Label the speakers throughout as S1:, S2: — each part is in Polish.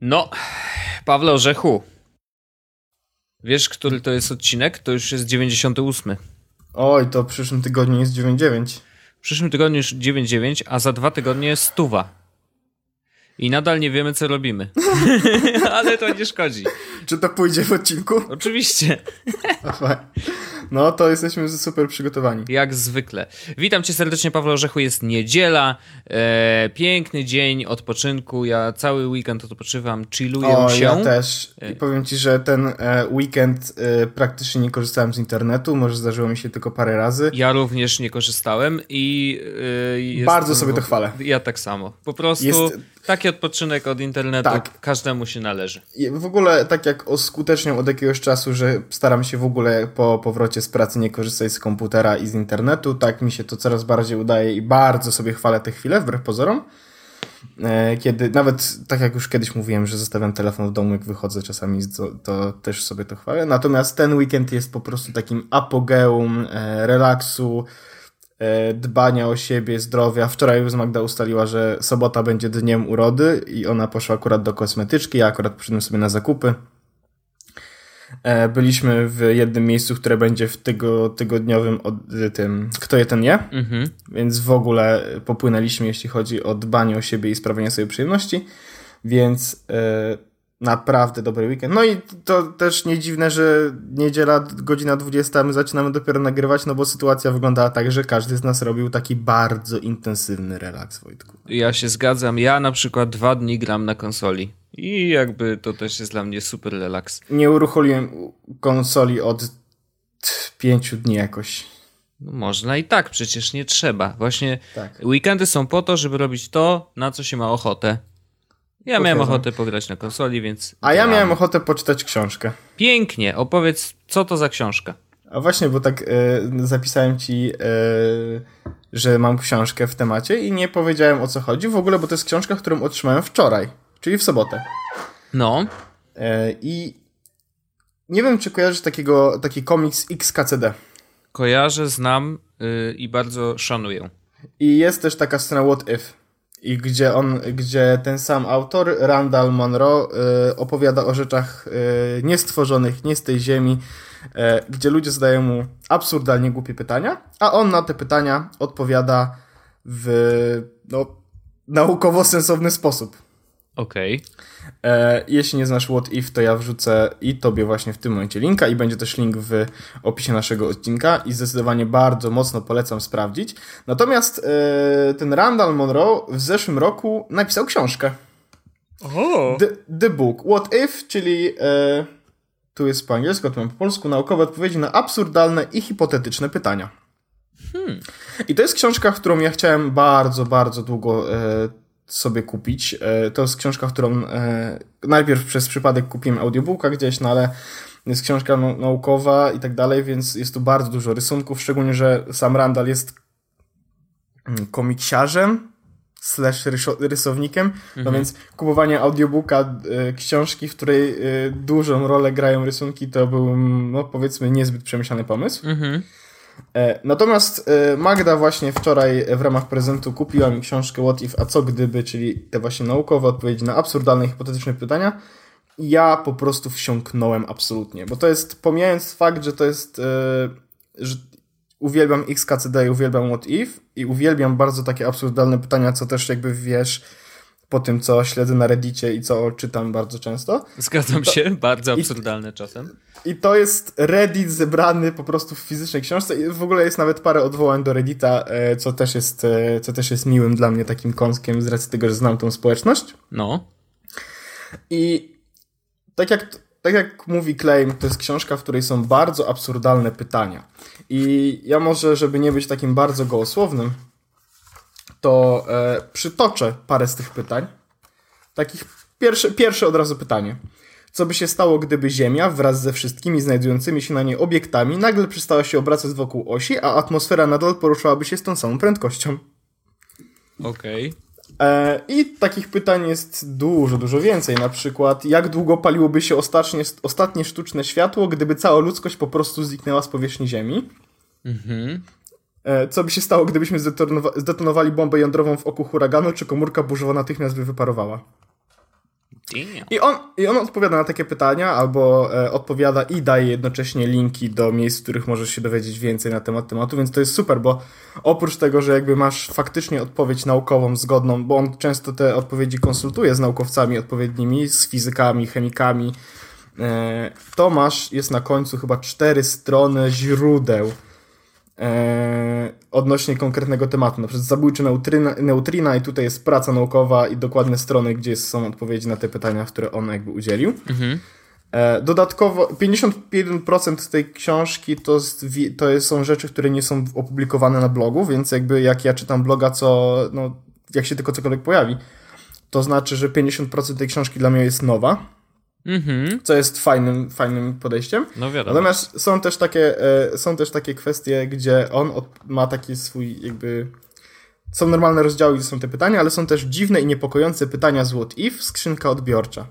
S1: No, Pawle Orzechu. Wiesz, który to jest odcinek? To już jest 98.
S2: Oj, to w przyszłym tygodniu jest 99.
S1: W przyszłym tygodniu już 99, a za dwa tygodnie jest stuwa. I nadal nie wiemy, co robimy. Ale to nie szkodzi.
S2: Czy to pójdzie w odcinku?
S1: Oczywiście.
S2: No to jesteśmy super przygotowani.
S1: Jak zwykle. Witam cię serdecznie, Paweł Orzechu. Jest niedziela, e, piękny dzień odpoczynku. Ja cały weekend odpoczywam, chilluję
S2: o,
S1: się.
S2: ja też. I powiem ci, że ten e, weekend e, praktycznie nie korzystałem z internetu. Może zdarzyło mi się tylko parę razy.
S1: Ja również nie korzystałem i...
S2: E, Bardzo sobie to chwalę.
S1: Ja tak samo. Po prostu jest... taki odpoczynek od internetu tak. każdemu się należy.
S2: W ogóle tak jak skutecznie od jakiegoś czasu, że staram się w ogóle po powrocie z pracy nie korzystać z komputera i z internetu. Tak mi się to coraz bardziej udaje i bardzo sobie chwalę te chwile, wbrew pozorom. E, kiedy nawet, tak jak już kiedyś mówiłem, że zostawiam telefon w domu, jak wychodzę czasami, to, to też sobie to chwalę. Natomiast ten weekend jest po prostu takim apogeum e, relaksu, e, dbania o siebie, zdrowia. Wczoraj już Magda ustaliła, że sobota będzie dniem urody i ona poszła akurat do kosmetyczki, ja akurat przyszedłem sobie na zakupy. E, byliśmy w jednym miejscu, które będzie w tego tygodniowym od, tym Kto je ten je, mhm. więc w ogóle popłynęliśmy, jeśli chodzi o dbanie o siebie i sprawianie sobie przyjemności, więc e, naprawdę dobry weekend. No i to też nie dziwne, że niedziela, godzina 20, my zaczynamy dopiero nagrywać, no bo sytuacja wyglądała tak, że każdy z nas robił taki bardzo intensywny relaks, Wojtku.
S1: Ja się zgadzam. Ja na przykład dwa dni gram na konsoli. I jakby to też jest dla mnie super relaks.
S2: Nie uruchomiłem konsoli od pięciu dni jakoś.
S1: No można i tak, przecież nie trzeba. Właśnie tak. weekendy są po to, żeby robić to, na co się ma ochotę. Ja miałem ochotę pograć na konsoli, więc.
S2: A ja miałem ochotę poczytać książkę.
S1: Pięknie, opowiedz, co to za książka.
S2: A właśnie, bo tak y, zapisałem ci, y, że mam książkę w temacie i nie powiedziałem o co chodzi w ogóle, bo to jest książka, którą otrzymałem wczoraj, czyli w sobotę.
S1: No.
S2: Y, I nie wiem, czy kojarzysz takiego, taki komiks XKCD.
S1: Kojarzę, znam i bardzo szanuję.
S2: I jest też taka scena What If i gdzie on, gdzie ten sam autor, Randall Monroe, y, opowiada o rzeczach y, niestworzonych, nie z tej ziemi, y, gdzie ludzie zadają mu absurdalnie głupie pytania, a on na te pytania odpowiada w no, naukowo-sensowny sposób.
S1: Okej. Okay.
S2: E, jeśli nie znasz What If, to ja wrzucę i tobie właśnie w tym momencie linka i będzie też link w opisie naszego odcinka i zdecydowanie bardzo mocno polecam sprawdzić. Natomiast e, ten Randall Monroe w zeszłym roku napisał książkę.
S1: Oh.
S2: The, the Book. What If, czyli e, tu jest po angielsku, tu mam po polsku, naukowe odpowiedzi na absurdalne i hipotetyczne pytania. Hmm. I to jest książka, którą ja chciałem bardzo, bardzo długo e, sobie kupić. E, to jest książka, którą e, najpierw przez przypadek kupiłem audiobooka gdzieś, no ale jest książka naukowa i tak dalej, więc jest tu bardzo dużo rysunków, szczególnie, że sam Randall jest mm, komiksiarzem slash rysownikiem, no mhm. no więc kupowanie audiobooka e, książki, w której dużą rolę grają rysunki, to był, no powiedzmy, niezbyt przemyślany pomysł. Mhm. E, natomiast e, Magda właśnie wczoraj w ramach prezentu kupiła mi książkę What If, a co gdyby, czyli te właśnie naukowe odpowiedzi na absurdalne hipotetyczne pytania. Ja po prostu wsiąknąłem absolutnie, bo to jest, pomijając fakt, że to jest, e, że uwielbiam XKCD i uwielbiam What If i uwielbiam bardzo takie absurdalne pytania, co też jakby wiesz, po tym, co śledzę na Reddicie i co czytam bardzo często.
S1: Zgadzam to, się, bardzo absurdalne i, czasem.
S2: I to jest Reddit zebrany po prostu w fizycznej książce i w ogóle jest nawet parę odwołań do Reddita, e, co też jest, e, co też jest miłym dla mnie takim kąskiem z racji tego, że znam tą społeczność.
S1: No.
S2: I tak jak, tak jak mówi Claim, to jest książka, w której są bardzo absurdalne pytania. I ja może, żeby nie być takim bardzo gołosłownym, to e, przytoczę parę z tych pytań. Takich pierwsze, pierwsze od razu pytanie. Co by się stało, gdyby Ziemia wraz ze wszystkimi znajdującymi się na niej obiektami nagle przestała się obracać wokół osi, a atmosfera nadal poruszałaby się z tą samą prędkością?
S1: Okej. Okay.
S2: E, I takich pytań jest dużo, dużo więcej. Na przykład, jak długo paliłoby się ostatnie, ostatnie sztuczne światło, gdyby cała ludzkość po prostu zniknęła z powierzchni Ziemi? Mhm. E, co by się stało, gdybyśmy zdetonowali bombę jądrową w oku huraganu, czy komórka burzowa natychmiast by wyparowała? I on, I on odpowiada na takie pytania, albo e, odpowiada i daje jednocześnie linki do miejsc, w których możesz się dowiedzieć więcej na temat tematu, więc to jest super, bo oprócz tego, że jakby masz faktycznie odpowiedź naukową zgodną, bo on często te odpowiedzi konsultuje z naukowcami odpowiednimi, z fizykami, chemikami, e, to masz, jest na końcu chyba cztery strony źródeł odnośnie konkretnego tematu, na przykład zabójcze neutrina, neutrina i tutaj jest praca naukowa i dokładne strony, gdzie są odpowiedzi na te pytania, które on jakby udzielił. Mhm. E, dodatkowo 51% tej książki to, to są rzeczy, które nie są opublikowane na blogu, więc jakby jak ja czytam bloga, co no, jak się tylko cokolwiek pojawi, to znaczy, że 50% tej książki dla mnie jest nowa Mhm. Co jest fajnym, fajnym podejściem.
S1: No wiadomo.
S2: Natomiast są też takie, e, są też takie kwestie, gdzie on ma taki swój jakby... Są normalne rozdziały, gdzie są te pytania, ale są też dziwne i niepokojące pytania z What If, skrzynka odbiorcza.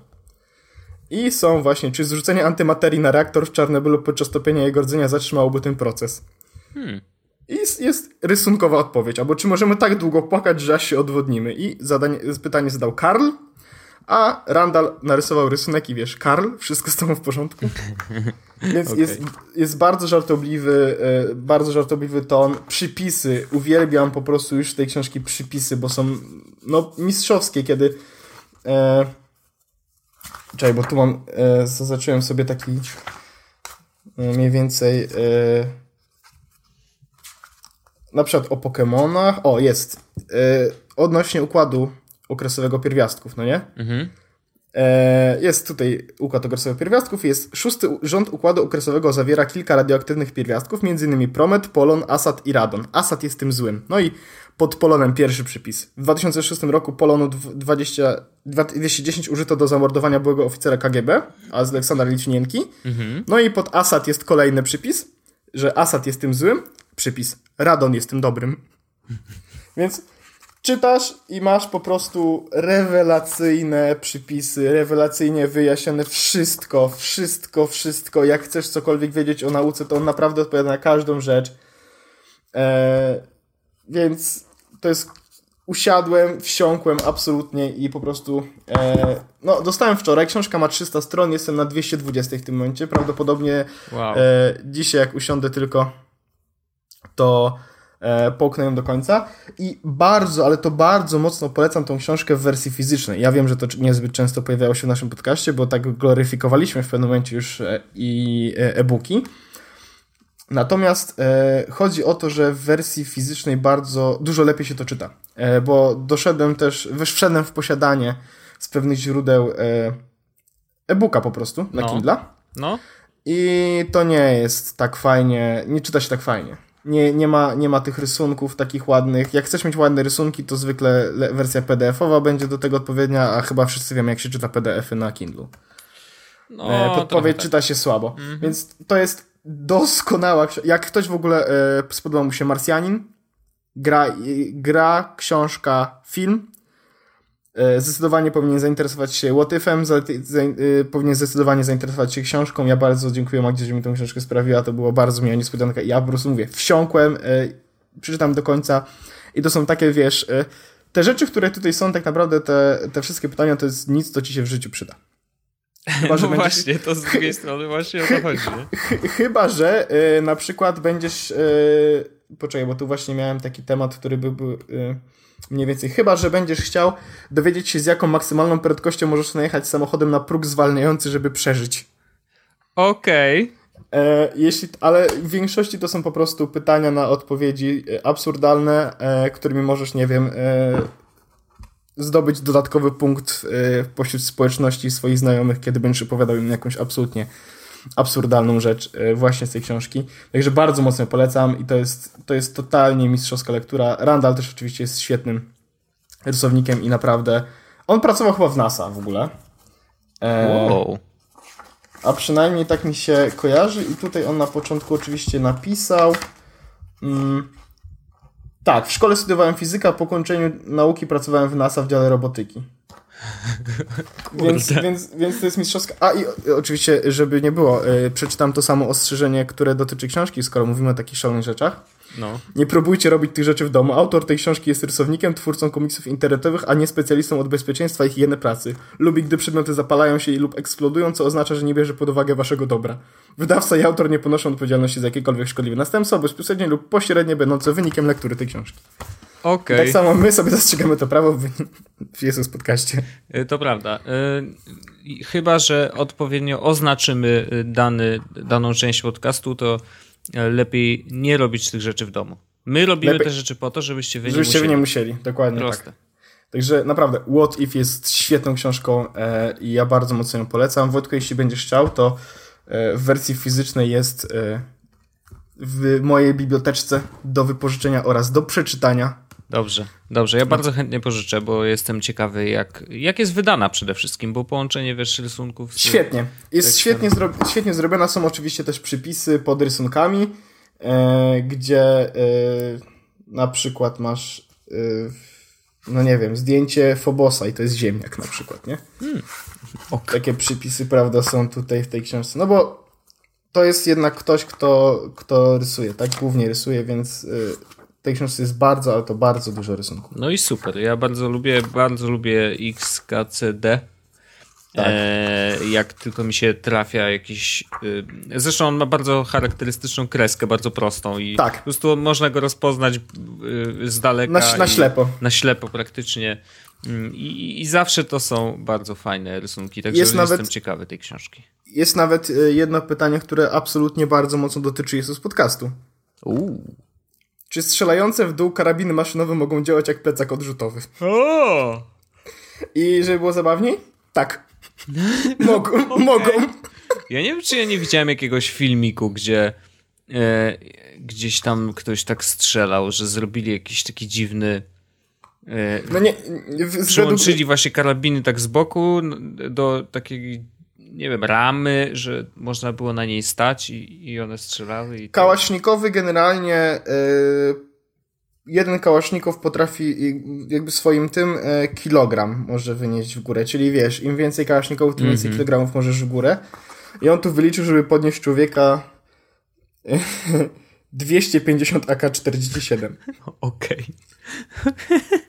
S2: I są właśnie, czy zrzucenie antymaterii na reaktor w Czarnobylu podczas topienia jego rdzenia zatrzymałoby ten proces? Hmm. I jest, jest, rysunkowa odpowiedź, albo czy możemy tak długo płakać, że aż się odwodnimy? I zadanie, pytanie zadał Karl, a Randall narysował rysunek i wiesz, Karl, wszystko z tobą w porządku. Więc okay. jest, jest bardzo żartobliwy, e, bardzo żartobliwy ton. Przypisy, uwielbiam po prostu już tej książki przypisy, bo są no mistrzowskie, kiedy e, czekaj, bo tu mam e, zaznaczyłem sobie taki e, mniej więcej e, na przykład o Pokémonach. O, jest. E, odnośnie układu okresowego pierwiastków, no nie? Mhm. E, jest tutaj układ okresowy pierwiastków. Jest szósty rząd układu okresowego zawiera kilka radioaktywnych pierwiastków, m.in. promet, polon, asat i radon. Asat jest tym złym. No i pod polonem pierwszy przypis. W 2006 roku polonu 20, 210 użyto do zamordowania byłego oficera KGB, a z Aleksandra Litwinienki. Mhm. No i pod asat jest kolejny przypis, że asat jest tym złym. Przypis. Radon jest tym dobrym. Więc czytasz i masz po prostu rewelacyjne przypisy, rewelacyjnie wyjaśnione wszystko, wszystko, wszystko. Jak chcesz cokolwiek wiedzieć o nauce, to on naprawdę odpowiada na każdą rzecz. Eee, więc to jest. Usiadłem, wsiąkłem absolutnie i po prostu. E, no, dostałem wczoraj. Książka ma 300 stron, jestem na 220 w tym momencie. Prawdopodobnie wow. e, dzisiaj, jak usiądę tylko, to e, połknę ją do końca i bardzo, ale to bardzo mocno polecam tą książkę w wersji fizycznej. Ja wiem, że to niezbyt często pojawiało się w naszym podcaście, bo tak gloryfikowaliśmy w pewnym momencie już e, i e, e-booki. Natomiast e, chodzi o to, że w wersji fizycznej bardzo dużo lepiej się to czyta, e, bo doszedłem też, wszedłem w posiadanie z pewnych źródeł e, e-booka po prostu na no. Kindle. No. I to nie jest tak fajnie, nie czyta się tak fajnie nie, nie, ma, nie ma tych rysunków takich ładnych. Jak chcesz mieć ładne rysunki, to zwykle wersja PDF-owa będzie do tego odpowiednia, a chyba wszyscy wiemy, jak się czyta PDF-y na Kindle. No, e, Podpowiedź tak. czyta się słabo. Mhm. Więc to jest doskonała Jak ktoś w ogóle e, spodobał mu się Marsjanin, gra, gra, książka, film, zdecydowanie powinien zainteresować się Łotyfem, za, za, y, powinien zdecydowanie zainteresować się książką. Ja bardzo dziękuję Magdzie, że mi tę książkę sprawiła. To było bardzo miła niespodzianka. Ja po prostu mówię, wsiąkłem, y, przeczytam do końca i to są takie, wiesz, te rzeczy, które tutaj są, tak naprawdę te, te wszystkie pytania, to jest nic, co ci się w życiu przyda.
S1: Chyba, że no będziesz... właśnie, to z drugiej strony właśnie o to chodzi.
S2: Chyba, że na przykład będziesz... Poczekaj, bo tu właśnie miałem taki temat, który by był mniej więcej. Chyba, że będziesz chciał dowiedzieć się, z jaką maksymalną prędkością możesz najechać samochodem na próg zwalniający, żeby przeżyć.
S1: Okej.
S2: Okay. E, jeśli, ale w większości to są po prostu pytania na odpowiedzi e, absurdalne, e, którymi możesz, nie wiem, e, zdobyć dodatkowy punkt e, pośród społeczności swoich znajomych, kiedy będziesz opowiadał im jakąś absolutnie absurdalną rzecz e, właśnie z tej książki. Także bardzo mocno polecam i to jest, to jest totalnie mistrzowska lektura. Randall też oczywiście jest świetnym rysownikiem i naprawdę on pracował chyba w NASA w ogóle. E, wow. A przynajmniej tak mi się kojarzy i tutaj on na początku oczywiście napisał mm, tak, w szkole studiowałem fizykę, po kończeniu nauki pracowałem w NASA w dziale robotyki więc, więc, więc to jest mistrzowska. A i oczywiście, żeby nie było, yy, przeczytam to samo ostrzeżenie, które dotyczy książki, skoro mówimy o takich szalonych rzeczach. No. Nie próbujcie robić tych rzeczy w domu. Autor tej książki jest rysownikiem, twórcą komiksów internetowych, a nie specjalistą od bezpieczeństwa i higieny pracy. Lubi, gdy przedmioty zapalają się lub eksplodują, co oznacza, że nie bierze pod uwagę waszego dobra. Wydawca i autor nie ponoszą odpowiedzialności za jakiekolwiek szkodliwe następstwa, bezpośrednie lub pośrednie będące wynikiem lektury tej książki.
S1: Okay.
S2: Tak samo my sobie zastrzegamy to prawo w, w Jesus podcaście.
S1: E, to prawda. E, chyba, że odpowiednio oznaczymy e, dany, daną część podcastu, to lepiej nie robić tych rzeczy w domu. My robimy lepiej, te rzeczy po to, żebyście wy
S2: żebyście
S1: nie musieli.
S2: wy nie musieli. Dokładnie Proste. tak. Także naprawdę, What If jest świetną książką e, i ja bardzo mocno ją polecam. Wojtku, jeśli będziesz chciał, to e, w wersji fizycznej jest e, w mojej biblioteczce do wypożyczenia oraz do przeczytania.
S1: Dobrze, dobrze. Ja no. bardzo chętnie pożyczę, bo jestem ciekawy, jak, jak jest wydana przede wszystkim, bo połączenie wiesz, rysunków.
S2: Z świetnie. Jest świetnie, zro świetnie zrobiona. Są oczywiście też przypisy pod rysunkami, e, gdzie e, na przykład masz, e, no nie wiem, zdjęcie Fobosa i to jest ziemniak na przykład, nie? Hmm. Takie przypisy, prawda, są tutaj w tej książce. No bo to jest jednak ktoś, kto, kto rysuje, tak? Głównie rysuje, więc e, tej książce jest bardzo, ale to bardzo dużo rysunków.
S1: No i super. Ja bardzo lubię, bardzo lubię XKCD. Tak. E, jak tylko mi się trafia jakiś. E, zresztą on ma bardzo charakterystyczną kreskę, bardzo prostą i tak. po prostu można go rozpoznać e, z daleka.
S2: Na, na ślepo.
S1: Na ślepo praktycznie. Mm, I, I, zawsze to są bardzo fajne rysunki, także jest jestem nawet, ciekawy tej książki.
S2: Jest nawet e, jedno pytanie, które absolutnie bardzo mocno dotyczy Jezus podcastu.
S1: Uuu.
S2: Czy strzelające w dół karabiny maszynowe mogą działać jak plecak odrzutowy?
S1: O!
S2: I żeby było zabawniej? Tak. mogą. okay. mogą.
S1: Ja nie wiem, czy ja nie widziałem jakiegoś filmiku, gdzie e, gdzieś tam ktoś tak strzelał, że zrobili jakiś taki dziwny. E,
S2: no nie.
S1: Przyłączyli według... właśnie karabiny tak z boku do takiej nie wiem, ramy, że można było na niej stać i, i one strzelały. I
S2: Kałaśnikowy generalnie yy, jeden kałasznikow potrafi jakby swoim tym yy, kilogram może wynieść w górę, czyli wiesz, im więcej kałaszników, tym więcej -hmm. kilogramów możesz w górę. I on tu wyliczył, żeby podnieść człowieka 250 AK-47.
S1: Okej. Okay.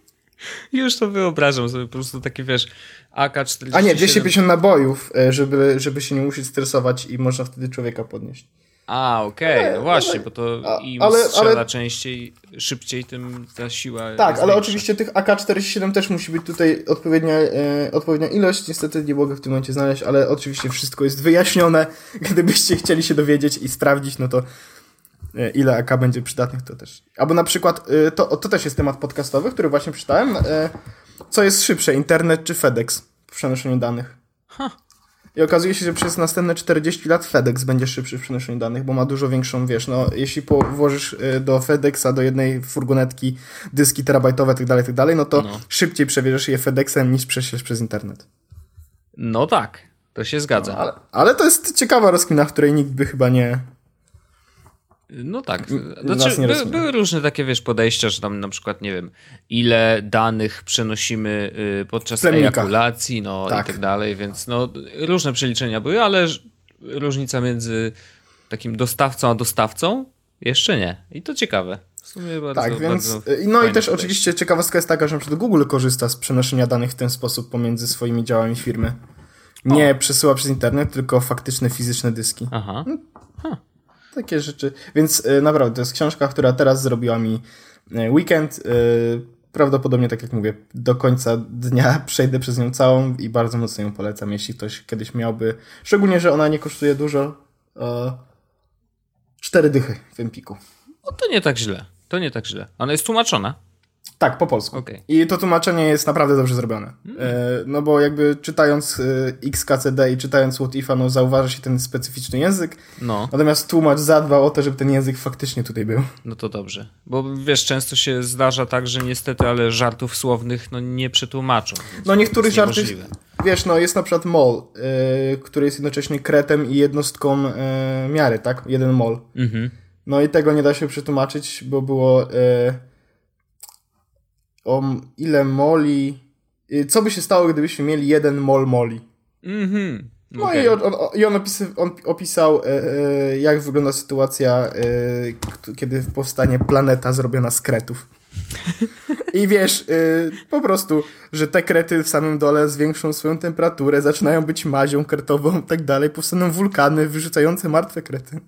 S1: Już to wyobrażam sobie, po prostu takie wiesz, AK-47.
S2: A nie, 250 nabojów, e, żeby, żeby się nie musieć stresować i można wtedy człowieka podnieść.
S1: A, okej, okay. no właśnie, ale, bo to im ale, strzela ale, częściej, szybciej, tym ta siła
S2: Tak, ale oczywiście tych AK-47 też musi być tutaj odpowiednia, e, odpowiednia ilość. Niestety nie mogę w tym momencie znaleźć, ale oczywiście wszystko jest wyjaśnione. Gdybyście chcieli się dowiedzieć i sprawdzić, no to ile AK będzie przydatnych, to też. Albo na przykład, e, to, to też jest temat podcastowy, który właśnie przeczytałem. E, co jest szybsze, internet czy FedEx w przenoszeniu danych? Huh. I okazuje się, że przez następne 40 lat FedEx będzie szybszy w przenoszeniu danych, bo ma dużo większą, wiesz, no, jeśli włożysz do FedExa, do jednej furgonetki dyski terabajtowe, tak dalej, tak dalej, no to no. szybciej przewieziesz je FedExem niż prześlesz przez internet.
S1: No tak, to się zgadza.
S2: No, ale, ale to jest ciekawa rozkmina, w której nikt by chyba nie,
S1: no tak. Znaczy, by, były różne takie, wiesz, podejścia, że tam na przykład, nie wiem, ile danych przenosimy y, podczas ejakulacji, no tak. i tak dalej, więc no różne przeliczenia były, ale różnica między takim dostawcą a dostawcą jeszcze nie. I to ciekawe. W sumie bardzo, tak, więc,
S2: y, no i też podejście. oczywiście ciekawostka jest taka, że np. Google korzysta z przenoszenia danych w ten sposób pomiędzy swoimi działami firmy. Nie o. przesyła przez internet, tylko faktyczne fizyczne dyski.
S1: Aha.
S2: Huh takie rzeczy. Więc y, naprawdę, to jest książka, która teraz zrobiła mi y, weekend. Y, prawdopodobnie, tak jak mówię, do końca dnia przejdę przez nią całą i bardzo mocno ją polecam, jeśli ktoś kiedyś miałby. Szczególnie, że ona nie kosztuje dużo. Cztery dychy w Empiku.
S1: No to nie tak źle. To nie tak źle. Ona jest tłumaczona.
S2: Tak, po polsku. Okay. I to tłumaczenie jest naprawdę dobrze zrobione. Mm. E, no bo jakby czytając e, XKCD i czytając What If'a, no zauważa się ten specyficzny język. No. Natomiast tłumacz zadbał o to, żeby ten język faktycznie tutaj był.
S1: No to dobrze. Bo wiesz, często się zdarza tak, że niestety, ale żartów słownych no nie przetłumaczą.
S2: No niektórych żartów... Wiesz, no jest na przykład mol, yy, który jest jednocześnie kretem i jednostką yy, miary, tak? Jeden mol. Mhm. No i tego nie da się przetłumaczyć, bo było... Yy, o ile moli. Y, co by się stało, gdybyśmy mieli jeden mol moli?
S1: Mhm.
S2: No okay. i on, on, i on, opisy, on opisał, e, e, jak wygląda sytuacja, e, kiedy powstanie planeta zrobiona z kretów. I wiesz, y, po prostu, że te krety w samym dole zwiększą swoją temperaturę, zaczynają być mazią kretową i tak dalej, powstaną wulkany wyrzucające martwe krety.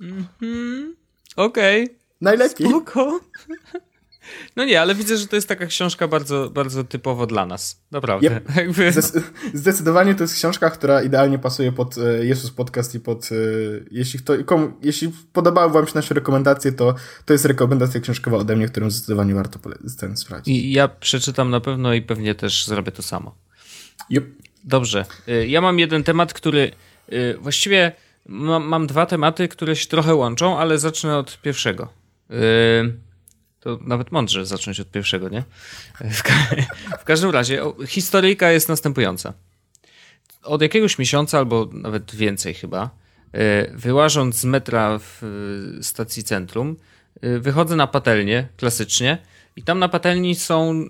S1: Mhm. Okej. Okay.
S2: Najlepiej.
S1: Spoko. No nie, ale widzę, że to jest taka książka bardzo, bardzo typowo dla nas. Naprawdę.
S2: Yep. Zdecydowanie to jest książka, która idealnie pasuje pod e, Jezus Podcast i pod... E, jeśli, kto, komu, jeśli podobały wam się nasze rekomendacje, to to jest rekomendacja książkowa ode mnie, którą zdecydowanie warto ten sprawdzić.
S1: I ja przeczytam na pewno i pewnie też zrobię to samo.
S2: Yep.
S1: Dobrze. E, ja mam jeden temat, który właściwie mam, mam dwa tematy, które się trochę łączą, ale zacznę od pierwszego. To nawet mądrze zacząć od pierwszego, nie? W, ka w każdym razie, historyjka jest następująca. Od jakiegoś miesiąca, albo nawet więcej chyba, e, wyłażąc z metra w e, stacji centrum, e, wychodzę na patelnię, klasycznie, i tam na patelni są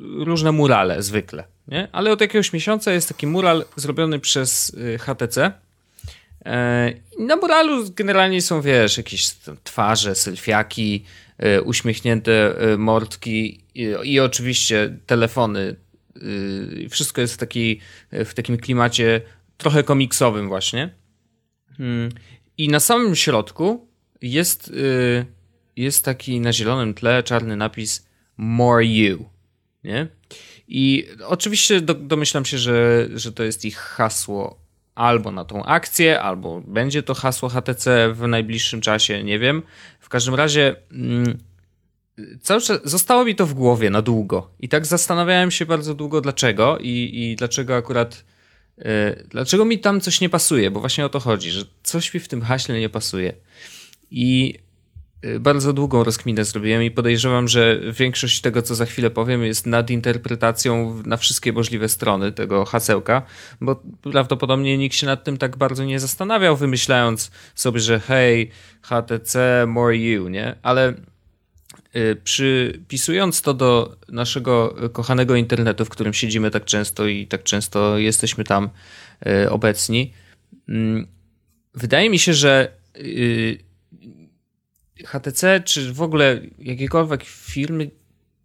S1: różne murale, zwykle. Nie? Ale od jakiegoś miesiąca jest taki mural zrobiony przez HTC. Na muralu generalnie są, wiesz, jakieś twarze, selfiaki, uśmiechnięte e, mordki i, oczywiście telefony. E, wszystko jest w, taki, w takim klimacie trochę komiksowym właśnie. Hmm. I na samym środku jest, jest taki na zielonym tle czarny napis More You. Nie? I oczywiście do, domyślam się, że, że to jest ich hasło albo na tą akcję, albo będzie to hasło HTC w najbliższym czasie, nie wiem. W każdym razie mm, cały czas zostało mi to w głowie na długo. I tak zastanawiałem się bardzo długo dlaczego i, i dlaczego akurat yy, dlaczego mi tam coś nie pasuje, bo właśnie o to chodzi, że coś mi w tym haśle nie pasuje. I bardzo długą rozkminę zrobiłem i podejrzewam, że większość tego, co za chwilę powiem, jest nadinterpretacją na wszystkie możliwe strony tego hasełka, bo prawdopodobnie nikt się nad tym tak bardzo nie zastanawiał, wymyślając sobie, że hej, HTC, more you, nie? Ale y, przypisując to do naszego kochanego internetu, w którym siedzimy tak często i tak często jesteśmy tam y, obecni, mm, wydaje mi się, że HTC, czy w ogóle jakiekolwiek firmy,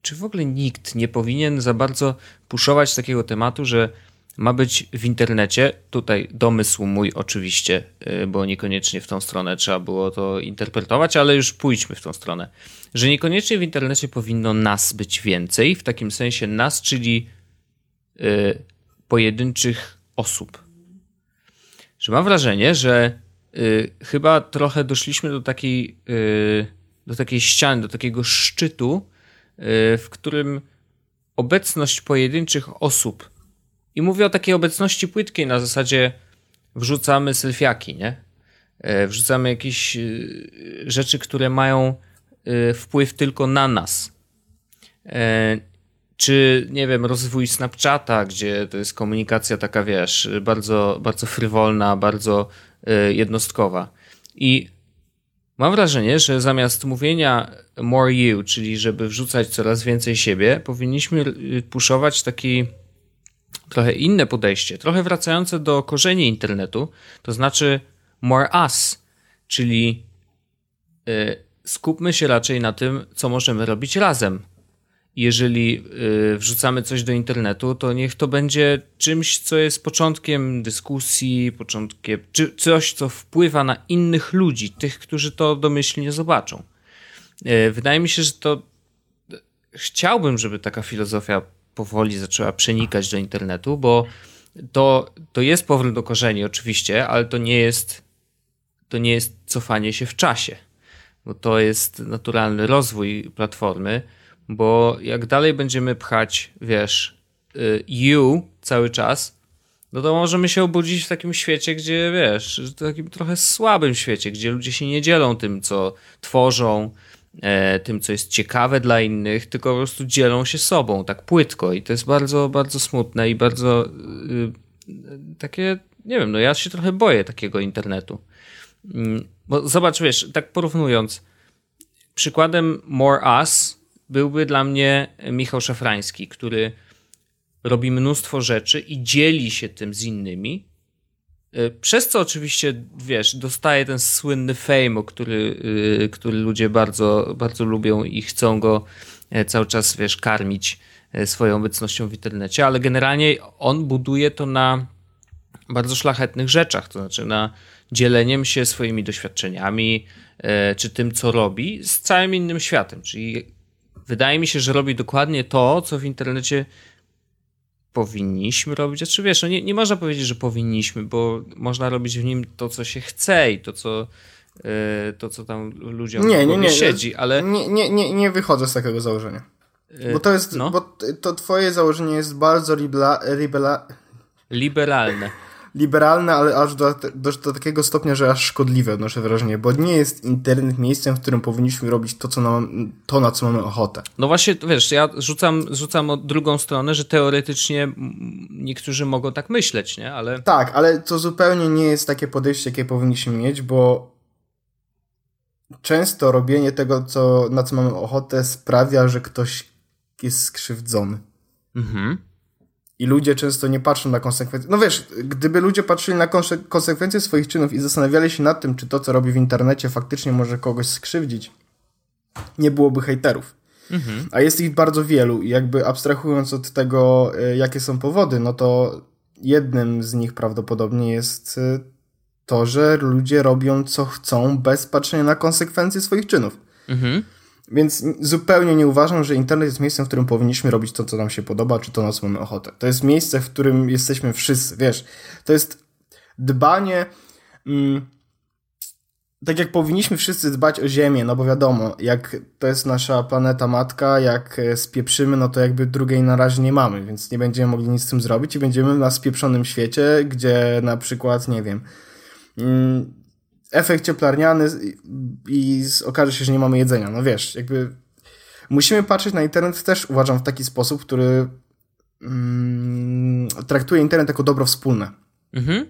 S1: czy w ogóle nikt nie powinien za bardzo puszować takiego tematu, że ma być w internecie, tutaj domysł mój oczywiście, y, bo niekoniecznie w tą stronę trzeba było to interpretować, ale już pójdźmy w tą stronę, że niekoniecznie w internecie powinno nas być więcej, w takim sensie nas, czyli y, pojedynczych osób. Że mam wrażenie, że y, chyba trochę doszliśmy do takiej, y, do takiej ściany, do takiego szczytu, y, w którym obecność pojedynczych osób, i mówię o takiej obecności płytkiej na zasadzie wrzucamy selfiaki, nie? Wrzucamy jakieś rzeczy, które mają wpływ tylko na nas. Czy, nie wiem, rozwój Snapchata, gdzie to jest komunikacja taka, wiesz, bardzo, bardzo frywolna, bardzo jednostkowa. I mam wrażenie, że zamiast mówienia more you, czyli żeby wrzucać coraz więcej siebie, powinniśmy y, puszować taki trochę inne podejście, trochę wracające do korzeni internetu, to znaczy more us, czyli y, skupmy się raczej na tym, co możemy robić razem, jeżeli y, wrzucamy coś do internetu, to niech to będzie czymś, co jest początkiem dyskusji, początkiem, czy coś, co wpływa na innych ludzi, tych, którzy to domyślnie zobaczą. Y, wydaje mi się, że to chciałbym, żeby taka filozofia powoli zaczęła przenikać do internetu, bo to, to jest powrót do korzeni oczywiście, ale to nie jest to nie jest cofanie się w czasie, bo to jest naturalny rozwój platformy bo jak dalej będziemy pchać, wiesz, y, you cały czas, no to możemy się obudzić w takim świecie, gdzie wiesz, w takim trochę słabym świecie, gdzie ludzie się nie dzielą tym, co tworzą, e, tym, co jest ciekawe dla innych, tylko po prostu dzielą się sobą tak płytko i to jest bardzo, bardzo smutne i bardzo y, takie, nie wiem, no ja się trochę boję takiego internetu. Mm, bo zobacz, wiesz, tak porównując, przykładem More Us byłby dla mnie Michał Szafrański, który robi mnóstwo rzeczy i dzieli się tym z innymi, y, przez co oczywiście, wiesz, dostaje ten słynny fame, który, y, który ludzie bardzo, bardzo lubią i chcą go e, cały czas, wiesz, karmić e, swoją obecnością w internecie, ale generalnie on buduje to na bardzo szlachetnych rzeczach, to znaczy na dzieleniem się swoimi doświadczeniami, e, czy tym, co robi, z całym innym światem. Czyli wydaje mi się, że robi dokładnie to, co w internecie powinniśmy robić. Znaczy wiesz, no nie, nie można powiedzieć, że powinniśmy, bo można robić w nim to, co się chce i to, co, yy, to, co tam ludziom nie, nie, nie, siedzi, ale...
S2: Nie, nie, nie, nie wychodzę z takiego założenia. Bo to jest, no. bo to twoje założenie jest bardzo libera, libera...
S1: liberalne
S2: liberalne, ale aż do, do, do, takiego stopnia, że aż szkodliwe odnoszę wrażenie, bo nie jest internet miejscem, w którym powinniśmy robić to, co nam, to na co mamy ochotę.
S1: No właśnie, wiesz, ja rzucam, rzucam od drugą stronę, że teoretycznie niektórzy mogą tak myśleć, nie? Ale...
S2: Tak, ale to zupełnie nie jest takie podejście, jakie powinniśmy mieć, bo często robienie tego, co, na co mamy ochotę sprawia, że ktoś jest skrzywdzony. Mhm. I ludzie często nie patrzą na konsekwencje. No wiesz, gdyby ludzie patrzyli na konsekwencje swoich czynów i zastanawiali się nad tym, czy to, co robi w internecie, faktycznie może kogoś skrzywdzić, nie byłoby hejterów. Mhm. A jest ich bardzo wielu i jakby abstrahując od tego, e, jakie są powody, no to jednym z nich prawdopodobnie jest e, to, że ludzie robią co chcą bez patrzenia na konsekwencje swoich czynów. Mhm. Więc zupełnie nie uważam, że internet jest miejscem, w którym powinniśmy robić to, co nam się podoba, czy to, na co mamy ochotę. To jest miejsce, w którym jesteśmy wszyscy, wiesz. To jest dbanie. Mm, tak jak powinniśmy wszyscy dbać o Ziemię, no bo wiadomo, jak to jest nasza planeta matka, jak e, spieprzymy, no to jakby drugiej na razie nie mamy, więc nie będziemy mogli nic z tym zrobić i będziemy na spieprzonym świecie, gdzie na przykład, nie wiem, mm, efekt cieplarniany i okaże się, że nie mamy jedzenia. No wiesz, jakby musimy patrzeć na internet też, uważam, w taki sposób, który mm, traktuje internet jako dobro wspólne. Mhm.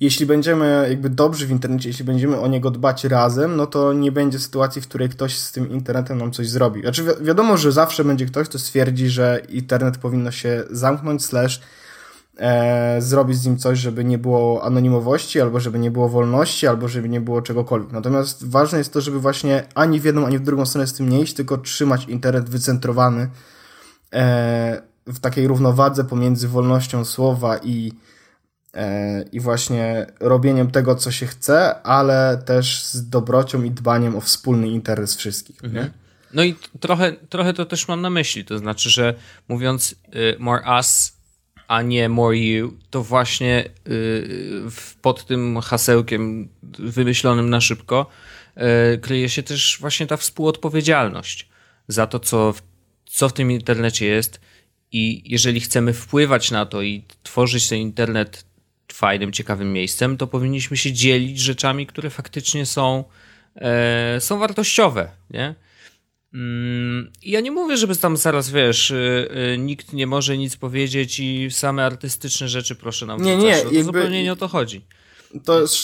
S2: Jeśli będziemy jakby dobrzy w internecie, jeśli będziemy o niego dbać razem, no to nie będzie sytuacji, w której ktoś z tym internetem nam coś zrobi. Znaczy wi wiadomo, że zawsze będzie ktoś, kto stwierdzi, że internet powinno się zamknąć, slash e, zrobić z nim coś, żeby nie było anonimowości, albo żeby nie było wolności, albo żeby nie było czegokolwiek. Natomiast ważne jest to, żeby właśnie ani w jedną, ani w drugą stronę z tym nie iść, tylko trzymać internet wycentrowany e, w takiej równowadze pomiędzy wolnością słowa i, e, i właśnie robieniem tego, co się chce, ale też z dobrocią i dbaniem o wspólny interes wszystkich. Mhm.
S1: No i trochę, trochę to też mam na myśli, to znaczy, że mówiąc y, more us a nie more you, to właśnie y, pod tym hasełkiem wymyślonym na szybko y, kryje się też właśnie ta współodpowiedzialność za to, co, co w tym internecie jest i jeżeli chcemy wpływać na to i tworzyć ten internet fajnym, ciekawym miejscem, to powinniśmy się dzielić rzeczami, które faktycznie są, e, są wartościowe, nie? Mm, ja nie mówię, żeby tam zaraz, wiesz, y, y, nikt nie może nic powiedzieć i same artystyczne rzeczy proszę nam Nie, nie, jakby, zupełnie nie o to chodzi.
S2: To jest,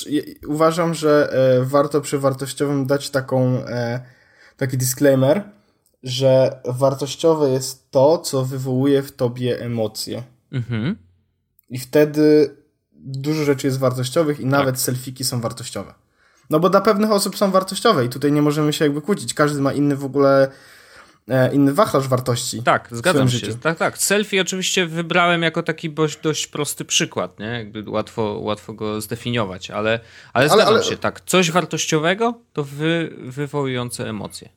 S2: uważam, że e, warto przy wartościowym dać taką, e, taki disclaimer, że wartościowe jest to, co wywołuje w tobie emocje. Mhm. I wtedy dużo rzeczy jest wartościowych i nawet tak. selfiki są wartościowe. No bo dla pewnych osób są wartościowe i tutaj nie możemy się jakby kłócić. Każdy ma inny w ogóle e, inny wachlarz wartości.
S1: Tak, zgadzam się. Życiu. Tak, tak. Selfie oczywiście wybrałem jako taki dość, prosty przykład, nie? Jakby łatwo, łatwo go zdefiniować, ale, ale zgadzam ale, ale... się, tak. Coś wartościowego to wy, wywołujące emocje.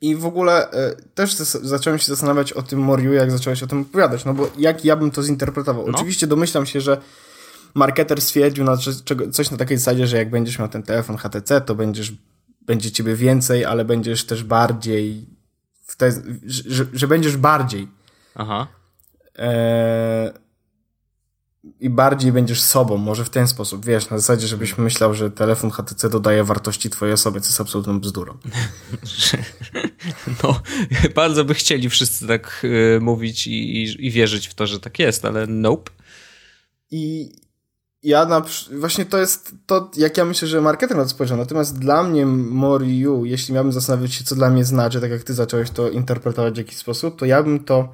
S2: I w ogóle e, też zacząłem się zastanawiać o tym Moriu, jak zacząłeś o tym opowiadać, no bo jak ja bym to zinterpretował? No. Oczywiście domyślam się, że marketer stwierdził na coś na takiej zasadzie, że jak będziesz miał ten telefon HTC, to będziesz, będzie ciebie więcej, ale będziesz też bardziej, te, że, że, będziesz bardziej. Aha. E, I bardziej będziesz sobą, może w ten sposób, wiesz, na zasadzie, żebyś myślał, że telefon HTC dodaje wartości twojej osobie, co jest absolutną bzdurą.
S1: no, bardzo by chcieli wszyscy tak y, mówić i, i, i wierzyć w to, że tak jest, ale nope.
S2: I, ja na, właśnie to jest to, jak ja myślę, że marketer na to spojrzał. Natomiast dla mnie More You, jeśli miałbym zastanowić się, co dla mnie znaczy, tak jak ty zacząłeś to interpretować w jakiś sposób, to ja bym to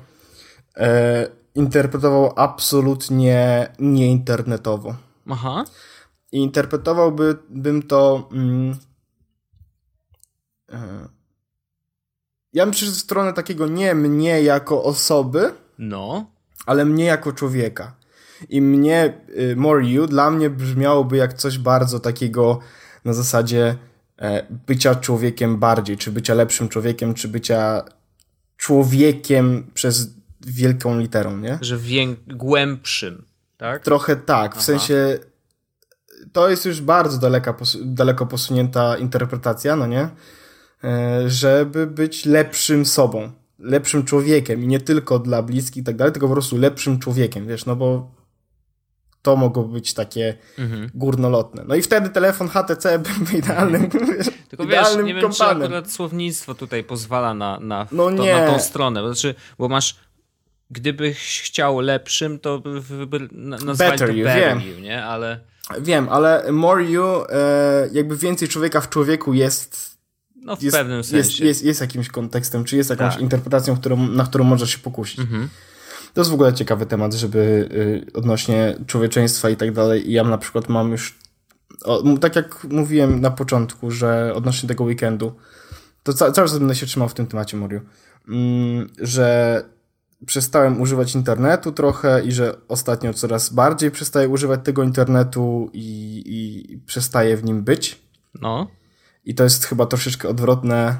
S2: e, interpretował absolutnie nieinternetowo.
S1: Aha.
S2: I interpretowałbym to. Mm, e, ja bym przyszedł w stronę takiego nie mnie jako osoby,
S1: no.
S2: ale mnie jako człowieka. I mnie, y, More You, dla mnie brzmiałoby jak coś bardzo takiego na zasadzie e, bycia człowiekiem bardziej, czy bycia lepszym człowiekiem, czy bycia człowiekiem przez wielką literą, nie?
S1: Że wię- głębszym, tak?
S2: Trochę tak, w Aha. sensie to jest już bardzo daleka, daleko posunięta interpretacja, no nie? E, żeby być lepszym sobą, lepszym człowiekiem i nie tylko dla bliskich i tak dalej, tylko po prostu lepszym człowiekiem, wiesz, no bo to mogło być takie mhm. górnolotne. No i wtedy telefon HTC był idealnym
S1: Tylko idealnym wiesz, nie wiem, czy akurat słownictwo tutaj pozwala na, na, no to, na tą stronę. Bo, znaczy, bo masz gdybyś chciał lepszym, to by nazwali better to you, better wiem. you, nie? Ale...
S2: Wiem, ale more you, e, jakby więcej człowieka w człowieku jest
S1: no w
S2: jest,
S1: pewnym sensie.
S2: Jest, jest, jest jakimś kontekstem, czy jest jakąś tak. interpretacją, którą, na którą możesz się pokusić. Mhm. To jest w ogóle ciekawy temat, żeby y, odnośnie człowieczeństwa i tak dalej. I ja na przykład mam już, o, tak jak mówiłem na początku, że odnośnie tego weekendu, to ca cały czas będę się trzymał w tym temacie, Moriu, mm, że przestałem używać internetu trochę i że ostatnio coraz bardziej przestaję używać tego internetu i, i przestaję w nim być.
S1: No.
S2: I to jest chyba troszeczkę odwrotne,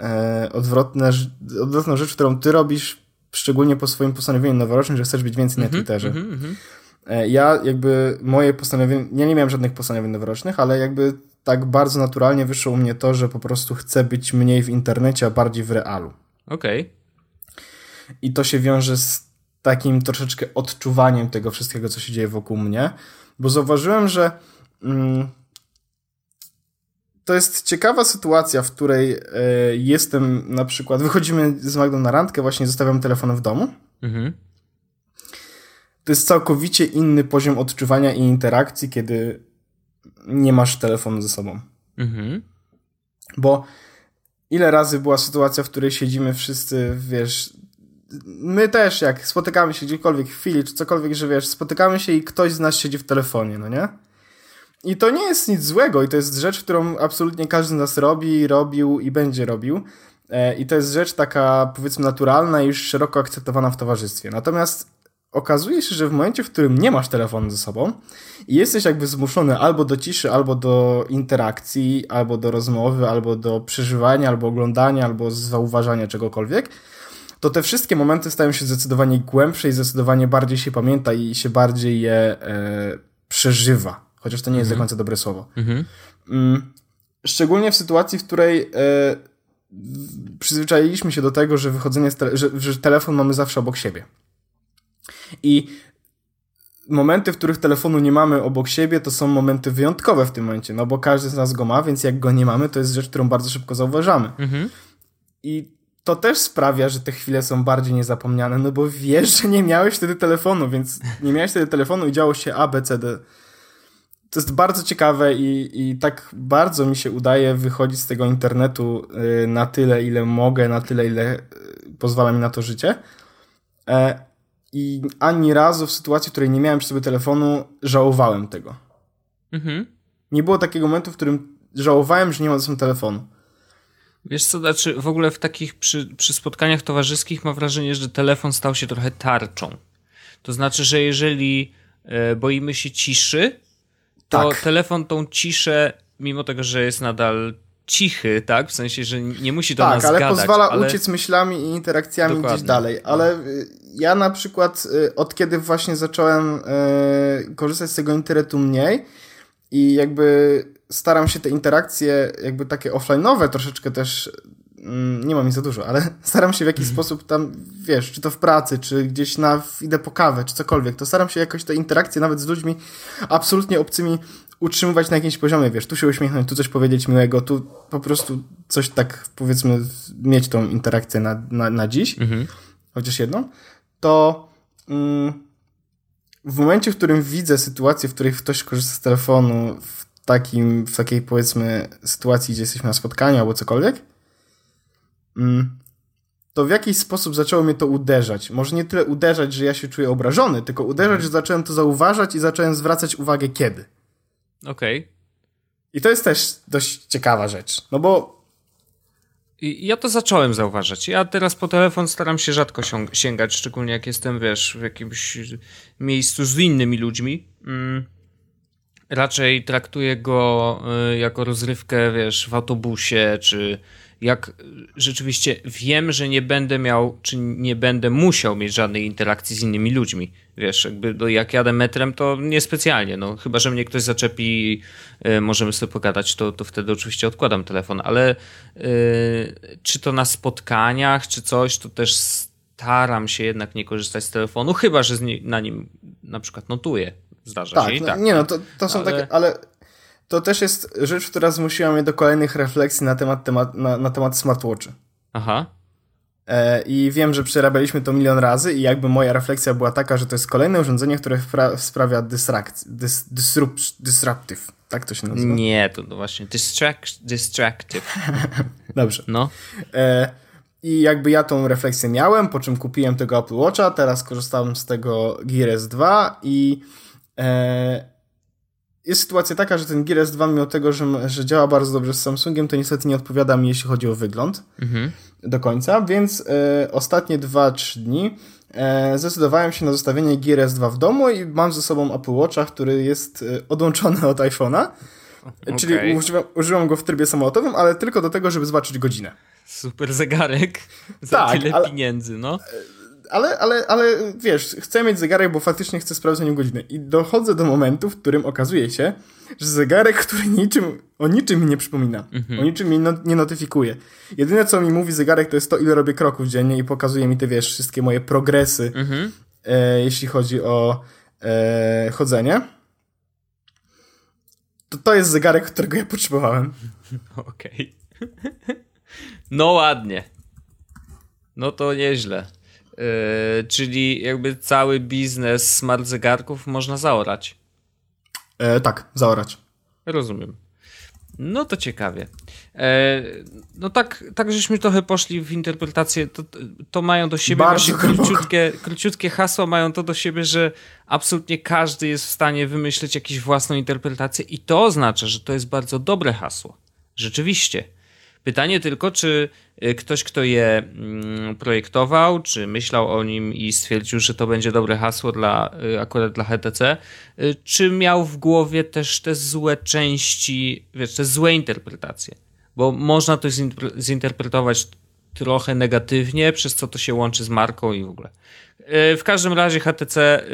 S2: e, odwrotne, odwrotna rzecz, którą ty robisz, szczególnie po swoim postanowieniu noworocznym, że chcesz być więcej mm -hmm, na Twitterze. Mm -hmm. Ja jakby moje postanowienie, ja nie miałem żadnych postanowień noworocznych, ale jakby tak bardzo naturalnie wyszło u mnie to, że po prostu chcę być mniej w internecie, a bardziej w realu.
S1: Okej. Okay.
S2: I to się wiąże z takim troszeczkę odczuwaniem tego wszystkiego, co się dzieje wokół mnie, bo zauważyłem, że mm, to jest ciekawa sytuacja, w której y, jestem na przykład, wychodzimy z Magdą na randkę, właśnie zostawiam telefon w domu. Mhm. To jest całkowicie inny poziom odczuwania i interakcji, kiedy nie masz telefonu ze sobą. Mhm. Bo ile razy była sytuacja, w której siedzimy wszyscy, wiesz, my też, jak spotykamy się gdziekolwiek w chwili, czy cokolwiek, że wiesz, spotykamy się i ktoś z nas siedzi w telefonie, no nie? I to nie jest nic złego i to jest rzecz, którą absolutnie każdy z nas robi, robił i będzie robił. E, I to jest rzecz taka, powiedzmy, naturalna i już szeroko akceptowana w towarzystwie. Natomiast okazuje się, że w momencie, w którym nie masz telefonu ze sobą i jesteś jakby zmuszony albo do ciszy, albo do interakcji, albo do rozmowy, albo do przeżywania, albo oglądania, albo zauważania czegokolwiek, to te wszystkie momenty stają się zdecydowanie głębsze i zdecydowanie bardziej się pamięta i się bardziej je e, przeżywa. Chociaż to nie jest mhm. do końca dobre słowo. Mhm. Mm, szczególnie w sytuacji, w której e, przyzwyczailiśmy się do tego, że wychodzenie, te że, że telefon mamy zawsze obok siebie. I momenty, w których telefonu nie mamy obok siebie, to są momenty wyjątkowe w tym momencie, no bo każdy z nas go ma, więc jak go nie mamy, to jest rzecz, którą bardzo szybko zauważamy. Mhm. I to też sprawia, że te chwile są bardziej niezapomniane, no bo wiesz, że nie miałeś wtedy telefonu, więc nie miałeś wtedy telefonu i działo się A, B, C, D. To jest bardzo ciekawe i, i tak bardzo mi się udaje wychodzić z tego internetu y, na tyle, ile mogę, na tyle, ile y, pozwala mi na to życie. E, I ani razu w sytuacji, w której nie miałem przy sobie telefonu, żałowałem tego. Mhm. Nie było takiego momentu, w którym żałowałem, że nie mam ze sobą telefonu.
S1: Wiesz co, znaczy w ogóle w takich przy, przy spotkaniach towarzyskich mam wrażenie, że telefon stał się trochę tarczą. To znaczy, że jeżeli e, boimy się ciszy, to tak. telefon tą ciszę, mimo tego, że jest nadal cichy, tak? W sensie, że nie musi do tak, nas
S2: ale
S1: gadać.
S2: pozwala ale... uciec myślami i interakcjami Dokładnie. gdzieś dalej. Ale no. ja na przykład y, od kiedy właśnie zacząłem y, korzystać z tego internetu mniej i jakby staram się te interakcje jakby takie offline'owe troszeczkę też nie mam ich za dużo, ale staram się w jakiś mhm. sposób tam, wiesz, czy to w pracy, czy gdzieś na, idę po kawę, czy cokolwiek, to staram się jakoś te interakcje nawet z ludźmi absolutnie obcymi utrzymywać na jakimś poziomie, wiesz, tu się uśmiechnąć, tu coś powiedzieć miłego, tu po prostu coś tak, powiedzmy, mieć tą interakcję na, na, na dziś, mhm. chociaż jedną, to mm, w momencie, w którym widzę sytuację, w której ktoś korzysta z telefonu w takim, w takiej powiedzmy sytuacji, gdzie jesteśmy na spotkaniu albo cokolwiek, mm, to w jakiś sposób zaczęło mnie to uderzać. Może nie tyle uderzać, że ja się czuję obrażony, tylko uderzać, że zacząłem to zauważać i zacząłem zwracać uwagę kiedy.
S1: Okej. Okay.
S2: I to jest też dość ciekawa rzecz, no bo
S1: ja to zacząłem zauważać. Ja teraz po telefon staram się rzadko sięgać, szczególnie jak jestem, wiesz, w jakimś miejscu z innymi ludźmi. Mm. Raczej traktuję go y, jako rozrywkę, wiesz, w autobusie, czy jak rzeczywiście wiem, że nie będę miał, czy nie będę musiał mieć żadnej interakcji z innymi ludźmi. Wiesz, jakby no, jak jadę metrem, to niespecjalnie. No, chyba, że mnie ktoś zaczepi i y, możemy sobie pogadać, to, to wtedy oczywiście odkładam telefon, ale y, czy to na spotkaniach, czy coś, to też staram się jednak nie korzystać z telefonu, chyba, że na nim na przykład notuję. Zdarza
S2: tak,
S1: się i
S2: no,
S1: tak.
S2: Nie, no to, to są ale... takie, ale to też jest rzecz, która zmusiła mnie do kolejnych refleksji na temat, temat, na, na temat smartwatchy.
S1: Aha.
S2: E, I wiem, że przerabialiśmy to milion razy i jakby moja refleksja była taka, że to jest kolejne urządzenie, które sprawia distract, dis, disrupt, disruptive. Tak to się nazywa?
S1: Nie, to właśnie distract, distractive.
S2: Dobrze.
S1: No.
S2: E, I jakby ja tą refleksję miałem, po czym kupiłem tego Apple Watcha, teraz korzystałem z tego Gear S2 i e, jest sytuacja taka, że ten Gear S2, mimo tego, że, że działa bardzo dobrze z Samsungiem, to niestety nie odpowiada mi, jeśli chodzi o wygląd mhm. do końca, więc e, ostatnie 2-3 dni e, zdecydowałem się na zostawienie Gear S2 w domu i mam ze sobą Apple Watcha, który jest e, odłączony od iPhone'a. Okay. Czyli używam, używam, go w trybie samolotowym, ale tylko do tego, żeby zobaczyć godzinę.
S1: Super zegarek za tak, tyle ale, pieniędzy, no.
S2: Ale, ale, ale wiesz, chcę mieć zegarek, bo faktycznie chcę sprawdzać nim godzinę. I dochodzę do momentu, w którym okazuje się, że zegarek, który niczym, o niczym mi nie przypomina, mhm. o niczym mi no, nie notyfikuje. Jedyne, co mi mówi zegarek, to jest to, ile robię kroków dziennie i pokazuje mi te, wiesz, wszystkie moje progresy, mhm. e, jeśli chodzi o e, chodzenie. To to jest zegarek, którego ja potrzebowałem.
S1: Okej. Okay. No ładnie. No to nieźle. Yy, czyli jakby cały biznes smart zegarków można zaorać.
S2: E, tak, zaorać.
S1: Rozumiem. No to ciekawie. E, no tak, tak żeśmy trochę poszli w interpretację. To, to mają do siebie
S2: Bardzo
S1: właśnie króciutkie, króciutkie hasła, mają to do siebie, że absolutnie każdy jest w stanie wymyśleć jakąś własną interpretację i to oznacza, że to jest bardzo dobre hasło. Rzeczywiście. Pytanie tylko, czy y, ktoś, kto je mm, projektował, czy myślał o nim i stwierdził, że to będzie dobre hasło dla, y, akurat dla HTC, y, czy miał w głowie też te złe części, wiesz, te złe interpretacje. Bo można to zinterpretować trochę negatywnie, przez co to się łączy z marką i w ogóle. W każdym razie HTC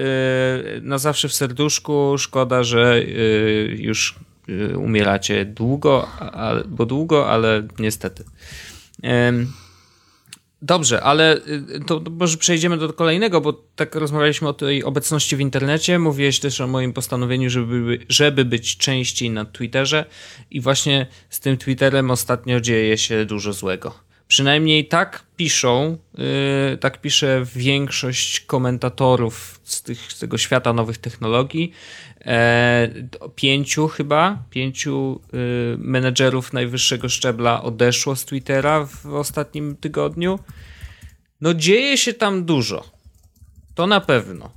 S1: na zawsze w serduszku. Szkoda, że już umieracie długo, bo długo, ale niestety. Dobrze, ale y, to może przejdziemy do kolejnego, bo tak rozmawialiśmy o tej obecności w internecie. Mówiłeś też o moim postanowieniu, żeby, żeby być częściej na Twitterze i właśnie z tym Twitterem ostatnio dzieje się dużo złego. Przynajmniej tak piszą, yy, tak pisze większość komentatorów z, tych, z tego świata nowych technologii. E, pięciu chyba, pięciu y, menedżerów najwyższego szczebla odeszło z Twittera w ostatnim tygodniu. No dzieje się tam dużo. To na pewno.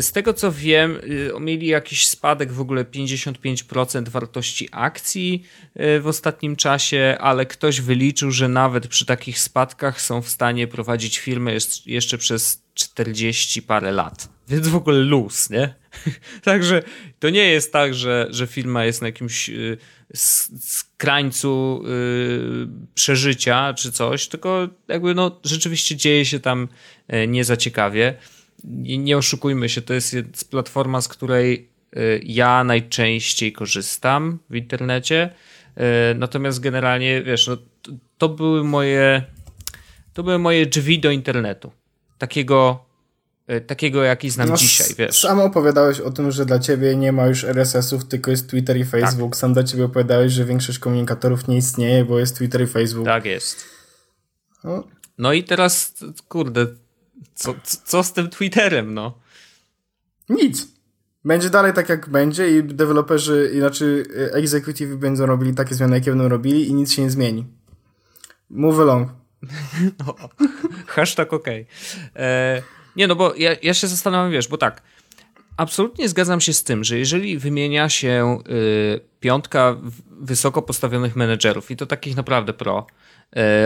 S1: Z tego co wiem, y, mieli jakiś spadek w ogóle 55% wartości akcji y, w ostatnim czasie, ale ktoś wyliczył, że nawet przy takich spadkach są w stanie prowadzić firmę jeszcze przez 40 parę lat. Więc w ogóle luz, nie? Także to nie jest tak, że, że firma jest na jakimś y, krańcu przeżycia czy coś, tylko jakby no rzeczywiście dzieje się tam nie za ciekawie nie, oszukujmy się, to jest platforma, z której y, ja najczęściej korzystam w internecie. Y, natomiast generalnie, wiesz, no, to były moje to były moje drzwi do internetu. Takiego takiego jaki znam no, dzisiaj, wiesz.
S2: Sam opowiadałeś o tym, że dla ciebie nie ma już RSS-ów, tylko jest Twitter i Facebook. Tak. Sam dla ciebie opowiadałeś, że większość komunikatorów nie istnieje, bo jest Twitter i Facebook.
S1: Tak jest. No, no i teraz, kurde, co, co z tym Twitterem, no?
S2: Nic. Będzie dalej tak, jak będzie i deweloperzy, inaczej executive będą robili takie zmiany, jakie będą robili i nic się nie zmieni. Move along.
S1: no, hashtag OK. E, nie, no bo ja, ja się zastanawiam, wiesz, bo tak, absolutnie zgadzam się z tym, że jeżeli wymienia się y, piątka wysoko postawionych menedżerów i to takich naprawdę pro,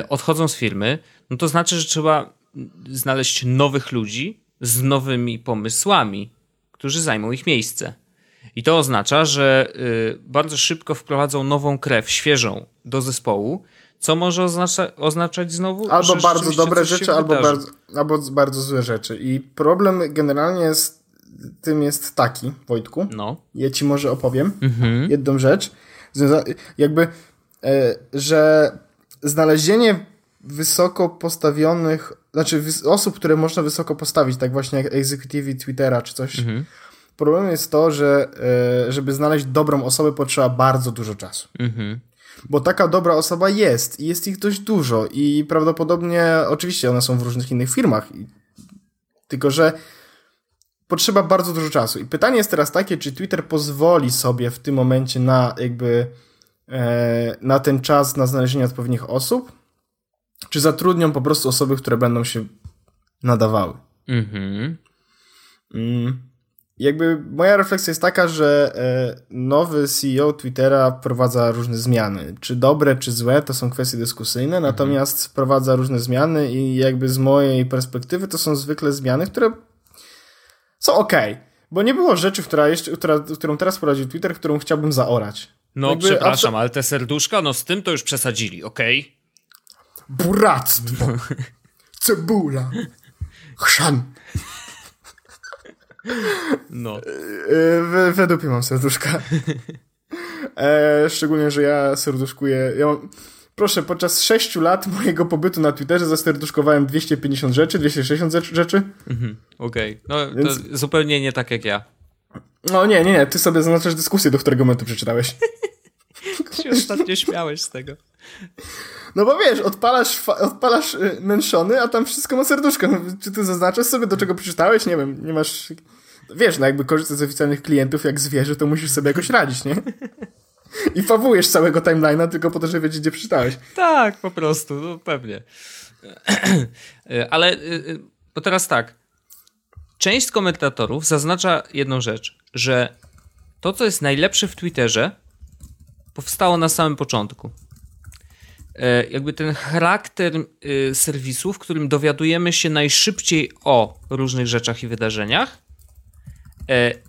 S1: y, odchodzą z firmy, no to znaczy, że trzeba znaleźć nowych ludzi z nowymi pomysłami, którzy zajmą ich miejsce. I to oznacza, że y, bardzo szybko wprowadzą nową krew, świeżą do zespołu, co może oznacza, oznaczać znowu.
S2: Albo bardzo dobre rzeczy, albo bardzo, albo bardzo złe rzeczy. I problem generalnie z tym jest taki, Wojtku. No. Ja ci może opowiem mhm. jedną rzecz. Jakby, e, że znalezienie wysoko postawionych, znaczy osób, które można wysoko postawić, tak właśnie jak executive Twittera czy coś. Mhm. Problemem jest to, że e, żeby znaleźć dobrą osobę potrzeba bardzo dużo czasu. Mhm. Bo taka dobra osoba jest i jest ich dość dużo i prawdopodobnie, oczywiście one są w różnych innych firmach, tylko że potrzeba bardzo dużo czasu. I pytanie jest teraz takie, czy Twitter pozwoli sobie w tym momencie na jakby e, na ten czas na znalezienie odpowiednich osób, czy zatrudnią po prostu osoby, które będą się nadawały. Mhm. Mm. Jakby moja refleksja jest taka, że e, nowy CEO Twittera wprowadza różne zmiany. Czy dobre, czy złe, to są kwestie dyskusyjne, mhm. natomiast wprowadza różne zmiany i jakby z mojej perspektywy to są zwykle zmiany, które są ok. Bo nie było rzeczy, która jeszcze, która, którą teraz prowadził Twitter, którą chciałbym zaorać.
S1: No, Jakby przepraszam, ale te serduszka, no z tym to już przesadzili, ok?
S2: Buractwo. Cebula. Chrzan. No. W, według mnie mam serduszka. E, szczególnie, że ja serduszkuję. Ja mam, proszę, podczas 6 lat mojego pobytu na Twitterze zaserduszkowałem 250 rzeczy, 260 rzeczy. Mhm,
S1: Okej, okay. no Więc... to zupełnie nie tak jak ja.
S2: No nie, nie, nie, ty sobie zaznaczasz dyskusję, do którego momentu przeczytałeś.
S1: się ostatnio śmiałeś z tego.
S2: No bo wiesz, odpalasz, odpalasz y, męczony, a tam wszystko ma serduszko. No, czy ty zaznaczasz sobie, do czego przeczytałeś? Nie wiem, nie masz... Wiesz, no jakby korzystasz z oficjalnych klientów jak zwierzę, to musisz sobie jakoś radzić, nie? I fawujesz całego timeline'a tylko po to, żeby wiedzieć, gdzie przeczytałeś.
S1: Tak, po prostu, no pewnie. Ale, y, y, bo teraz tak. Część komentatorów zaznacza jedną rzecz, że to, co jest najlepsze w Twitterze, powstało na samym początku. E, jakby ten charakter y, serwisu, w którym dowiadujemy się najszybciej o różnych rzeczach i wydarzeniach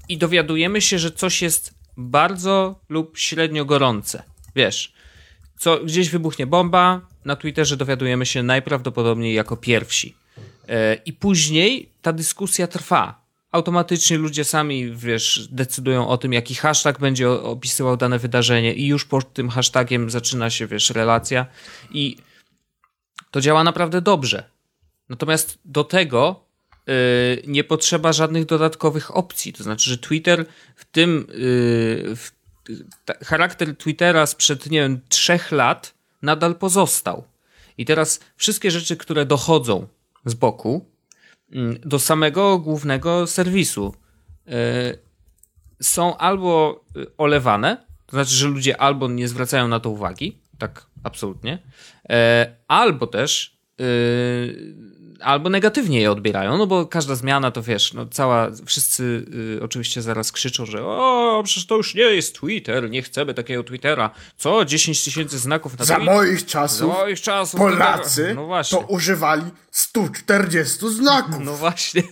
S1: i dowiadujemy się, że coś jest bardzo lub średnio gorące. Wiesz, co gdzieś wybuchnie bomba, na Twitterze dowiadujemy się najprawdopodobniej jako pierwsi. E, I później ta dyskusja trwa. Automatycznie ludzie sami, wiesz, decydują o tym, jaki hashtag będzie opisywał dane wydarzenie, i już pod tym hashtagiem zaczyna się, wiesz, relacja. I to działa naprawdę dobrze. Natomiast do tego nie potrzeba żadnych dodatkowych opcji. To znaczy, że Twitter w tym y, w, charakter Twittera sprzed, nie wiem, trzech lat nadal pozostał. I teraz wszystkie rzeczy, które dochodzą z boku mm, do samego głównego serwisu y, są albo olewane, to znaczy, że ludzie albo nie zwracają na to uwagi, tak absolutnie, albo też albo negatywnie je odbierają, no bo każda zmiana to wiesz, no cała, wszyscy y, oczywiście zaraz krzyczą, że o, przecież to już nie jest Twitter, nie chcemy takiego Twittera. Co? 10 tysięcy znaków na
S2: Za moich czasów, Za moich czasów Polacy no to używali 140 znaków.
S1: No właśnie.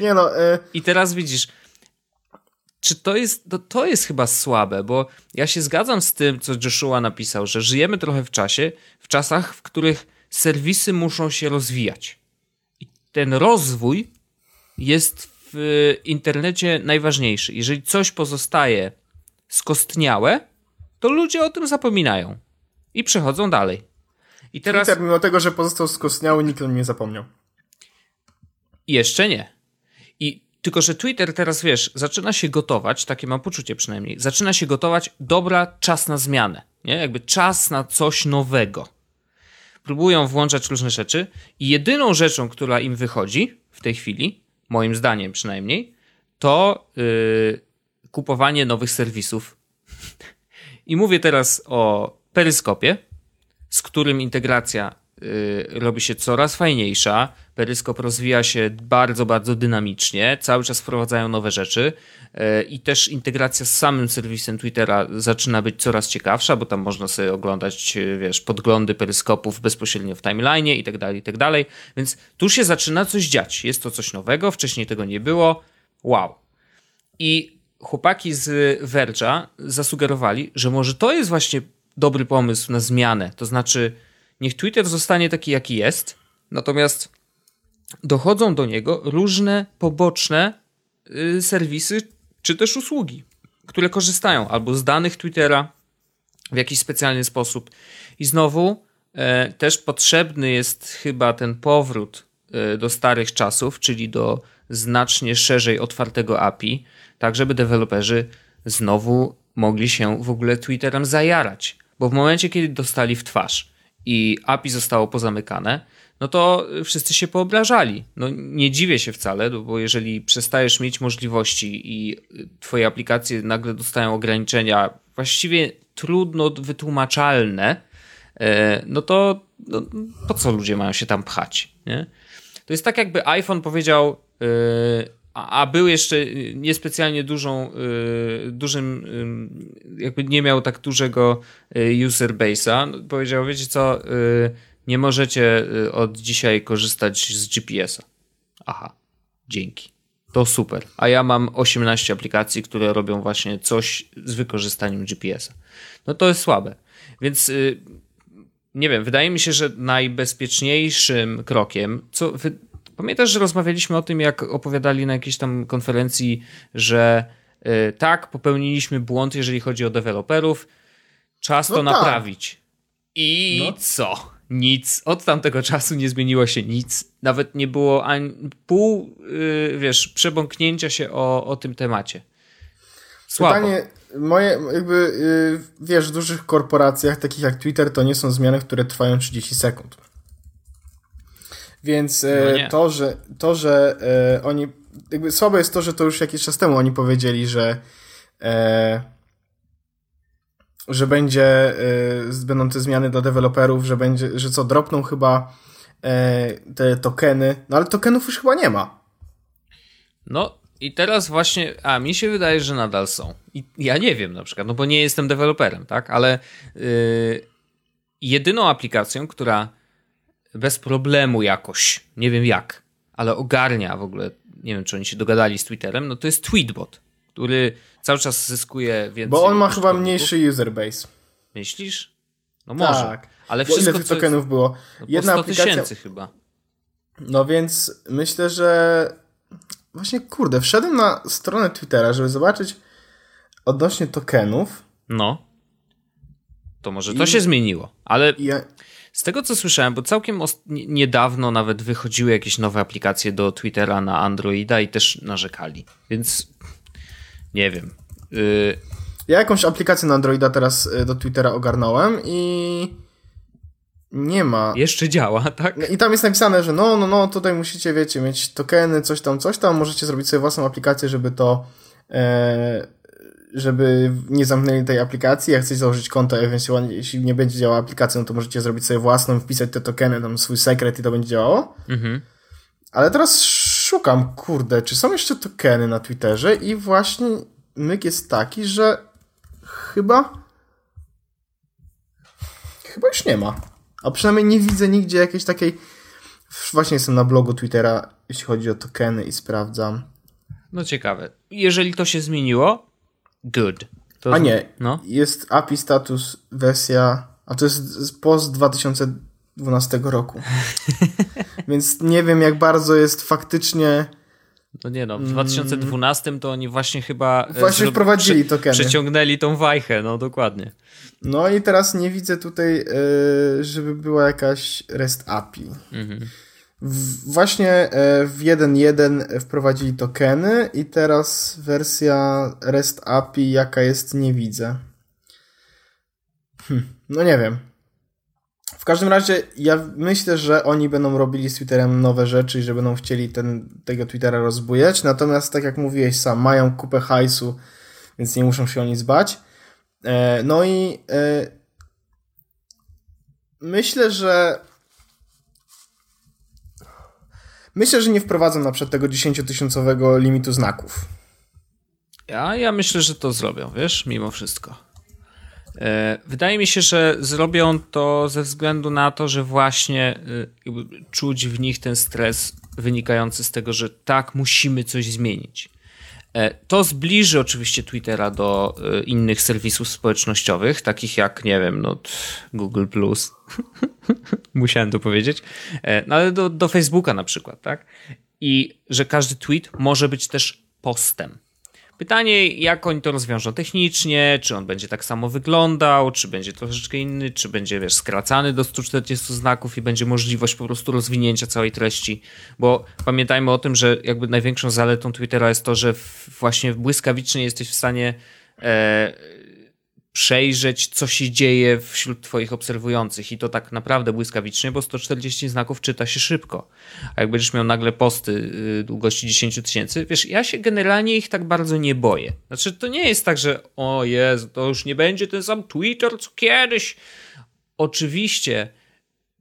S2: Nie no. Y
S1: I teraz widzisz, czy to jest, to, to jest chyba słabe, bo ja się zgadzam z tym, co Joshua napisał, że żyjemy trochę w czasie, w czasach, w których serwisy muszą się rozwijać. I ten rozwój jest w internecie najważniejszy. Jeżeli coś pozostaje skostniałe, to ludzie o tym zapominają i przechodzą dalej.
S2: I teraz. Twitter, mimo tego, że pozostał skostniały, nikt o nim nie zapomniał.
S1: Jeszcze nie. I tylko, że Twitter teraz wiesz, zaczyna się gotować, takie mam poczucie przynajmniej, zaczyna się gotować, dobra, czas na zmianę. Nie? Jakby czas na coś nowego próbują włączać różne rzeczy i jedyną rzeczą, która im wychodzi w tej chwili, moim zdaniem przynajmniej, to yy, kupowanie nowych serwisów. I mówię teraz o Peryskopie, z którym integracja y, robi się coraz fajniejsza. Peryskop rozwija się bardzo, bardzo dynamicznie. Cały czas wprowadzają nowe rzeczy y, i też integracja z samym serwisem Twittera zaczyna być coraz ciekawsza, bo tam można sobie oglądać, y, wiesz, podglądy peryskopów bezpośrednio w timeline i tak dalej, i tak dalej. Więc tu się zaczyna coś dziać. Jest to coś nowego, wcześniej tego nie było. Wow. I chłopaki z Verge'a zasugerowali, że może to jest właśnie dobry pomysł na zmianę. To znaczy, niech Twitter zostanie taki, jaki jest, natomiast dochodzą do niego różne poboczne y, serwisy czy też usługi, które korzystają albo z danych Twittera w jakiś specjalny sposób. I znowu e, też potrzebny jest chyba ten powrót e, do starych czasów, czyli do znacznie szerzej otwartego API, tak żeby deweloperzy znowu mogli się w ogóle Twitterem zajarać. Bo w momencie, kiedy dostali w twarz i API zostało pozamykane, no to wszyscy się poobrażali. No nie dziwię się wcale, no bo jeżeli przestajesz mieć możliwości i twoje aplikacje nagle dostają ograniczenia właściwie trudno wytłumaczalne, e, no to no, po co ludzie mają się tam pchać? Nie? To jest tak, jakby iPhone powiedział, a, był jeszcze niespecjalnie dużą, y, dużym, y, jakby nie miał tak dużego y, user base'a, powiedział, wiecie co, nie możecie od dzisiaj korzystać z GPS-a. Aha, dzięki. To super. A ja mam 18 aplikacji, które robią właśnie coś z wykorzystaniem GPS-a. No to jest słabe. Więc nie wiem, wydaje mi się, że najbezpieczniejszym krokiem, co Pamiętasz, że rozmawialiśmy o tym, jak opowiadali na jakiejś tam konferencji, że y, tak, popełniliśmy błąd, jeżeli chodzi o deweloperów, czas no to tak. naprawić. I no. co? Nic. Od tamtego czasu nie zmieniło się nic. Nawet nie było ani pół, yy, wiesz, przebąknięcia się o, o tym temacie. Słabo. Pytanie,
S2: moje, jakby, yy, wiesz, w dużych korporacjach, takich jak Twitter, to nie są zmiany, które trwają 30 sekund. Więc e, no to, że, to, że e, oni. Jakby słabe jest to, że to już jakiś czas temu oni powiedzieli, że. E, że będzie, e, będą te zmiany dla deweloperów, że będzie, że co, dropną chyba e, te tokeny, no ale tokenów już chyba nie ma.
S1: No i teraz właśnie, a mi się wydaje, że nadal są. I ja nie wiem na przykład, no bo nie jestem deweloperem, tak, ale yy, jedyną aplikacją, która bez problemu jakoś, nie wiem jak, ale ogarnia w ogóle, nie wiem czy oni się dogadali z Twitterem, no to jest Tweetbot, który cały czas zyskuje więcej.
S2: Bo on ma chyba mniejszy user base.
S1: Myślisz? No może. Tak. Ale
S2: wszystko, ile tych tokenów jest... było?
S1: No Jedna 100 aplikacja... tysięcy chyba.
S2: No więc myślę, że właśnie kurde, wszedłem na stronę Twittera, żeby zobaczyć odnośnie tokenów.
S1: No. To może to I... się zmieniło, ale ja... Z tego co słyszałem, bo całkiem niedawno nawet wychodziły jakieś nowe aplikacje do Twittera na Androida i też narzekali. Więc nie wiem. Y
S2: ja jakąś aplikację na Androida teraz y, do Twittera ogarnąłem i nie ma.
S1: Jeszcze działa, tak?
S2: I tam jest napisane, że no, no, no, tutaj musicie, wiecie, mieć tokeny, coś tam, coś tam, możecie zrobić sobie własną aplikację, żeby to e, żeby nie zamknęli tej aplikacji, jak chcecie założyć konto, ewentualnie jeśli nie będzie działała aplikacja, no to możecie zrobić sobie własną, wpisać te tokeny, tam swój sekret i to będzie działało. Mhm. Ale teraz szukam, kurde, czy są jeszcze tokeny na Twitterze i właśnie myk jest taki, że chyba chyba już nie ma. A przynajmniej nie widzę nigdzie jakiejś takiej właśnie jestem na blogu Twittera, jeśli chodzi o tokeny i sprawdzam.
S1: No ciekawe. Jeżeli to się zmieniło, good.
S2: To a nie, no? jest API status wersja, a to jest post 2012 roku. Więc nie wiem jak bardzo jest faktycznie...
S1: No nie no, w 2012 to oni właśnie chyba...
S2: E, właśnie wprowadzili tokeny.
S1: Przeciągnęli tą wajchę, no dokładnie.
S2: No i teraz nie widzę tutaj, e, żeby była jakaś REST API. Mhm. Właśnie e, w 1.1 wprowadzili tokeny i teraz wersja REST API jaka jest nie widzę. Hm, no nie wiem. W każdym razie ja myślę, że oni będą robili z Twitterem nowe rzeczy i że będą chcieli ten, tego Twittera rozbujać. Natomiast tak jak mówiłeś sam, mają kupę hajsu, więc nie muszą się o nic bać. E, no i e, myślę, że Myślę, że nie wprowadzą na przykład tego 10-tysiącowego limitu znaków.
S1: Ja, ja myślę, że to zrobią, wiesz, mimo wszystko. E, wydaje mi się, że zrobią to ze względu na to, że właśnie e, czuć w nich ten stres wynikający z tego, że tak, musimy coś zmienić. E, to zbliży oczywiście Twittera do innych serwisów społecznościowych, takich jak, nie wiem, no, Google. Musiałem to powiedzieć, no ale do, do Facebooka na przykład, tak? I że każdy tweet może być też postem. Pytanie, jak oni to rozwiążą technicznie, czy on będzie tak samo wyglądał, czy będzie troszeczkę inny, czy będzie, wiesz, skracany do 140 znaków i będzie możliwość po prostu rozwinięcia całej treści, bo pamiętajmy o tym, że jakby największą zaletą Twittera jest to, że właśnie błyskawicznie jesteś w stanie e, przejrzeć, co się dzieje wśród Twoich obserwujących i to tak naprawdę błyskawicznie, bo 140 znaków czyta się szybko. A jak będziesz miał nagle posty y, długości 10 tysięcy, wiesz, ja się generalnie ich tak bardzo nie boję. Znaczy, to nie jest tak, że o Jezu, to już nie będzie ten sam Twitter co kiedyś. Oczywiście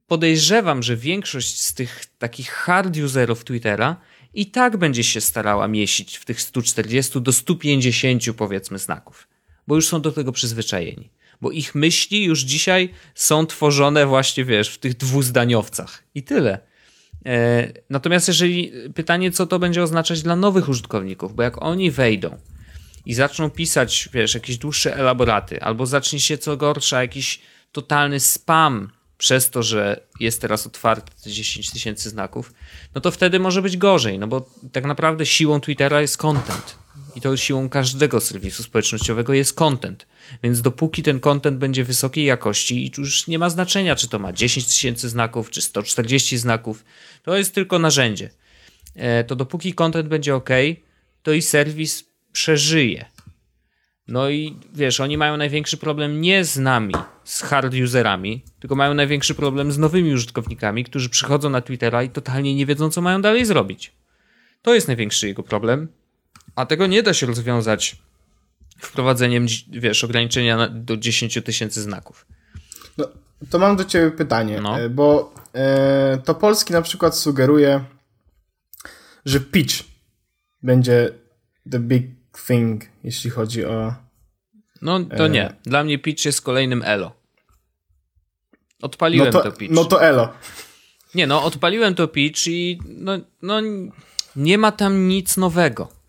S1: podejrzewam, że większość z tych takich hard userów Twittera i tak będzie się starała mieścić w tych 140 do 150 powiedzmy znaków bo już są do tego przyzwyczajeni. Bo ich myśli już dzisiaj są tworzone właśnie, wiesz, w tych dwuzdaniowcach. I tyle. E, natomiast jeżeli pytanie, co to będzie oznaczać dla nowych użytkowników, bo jak oni wejdą i zaczną pisać, wiesz, jakieś dłuższe elaboraty, albo zacznie się co gorsza jakiś totalny spam przez to, że jest teraz otwarty 10 tysięcy znaków, no to wtedy może być gorzej, no bo tak naprawdę siłą Twittera jest content. I to siłą każdego serwisu społecznościowego jest content. Więc dopóki ten content będzie wysokiej jakości i już nie ma znaczenia, czy to ma 10 tysięcy znaków, czy 140 znaków, to jest tylko narzędzie. E, to dopóki content będzie ok, to i serwis przeżyje. No i wiesz, oni mają największy problem nie z nami, z hard userami, tylko mają największy problem z nowymi użytkownikami, którzy przychodzą na Twittera i totalnie nie wiedzą, co mają dalej zrobić. To jest największy jego problem a tego nie da się rozwiązać wprowadzeniem, wiesz, ograniczenia do 10 tysięcy znaków.
S2: No, to mam do ciebie pytanie, no. E, bo e, to Polski na przykład sugeruje, że pitch będzie the big thing, jeśli chodzi o...
S1: No to e, nie. Dla mnie pitch jest kolejnym elo. Odpaliłem
S2: no
S1: to, to pitch.
S2: No to elo.
S1: Nie no, odpaliłem to pitch i no, no nie ma tam nic nowego.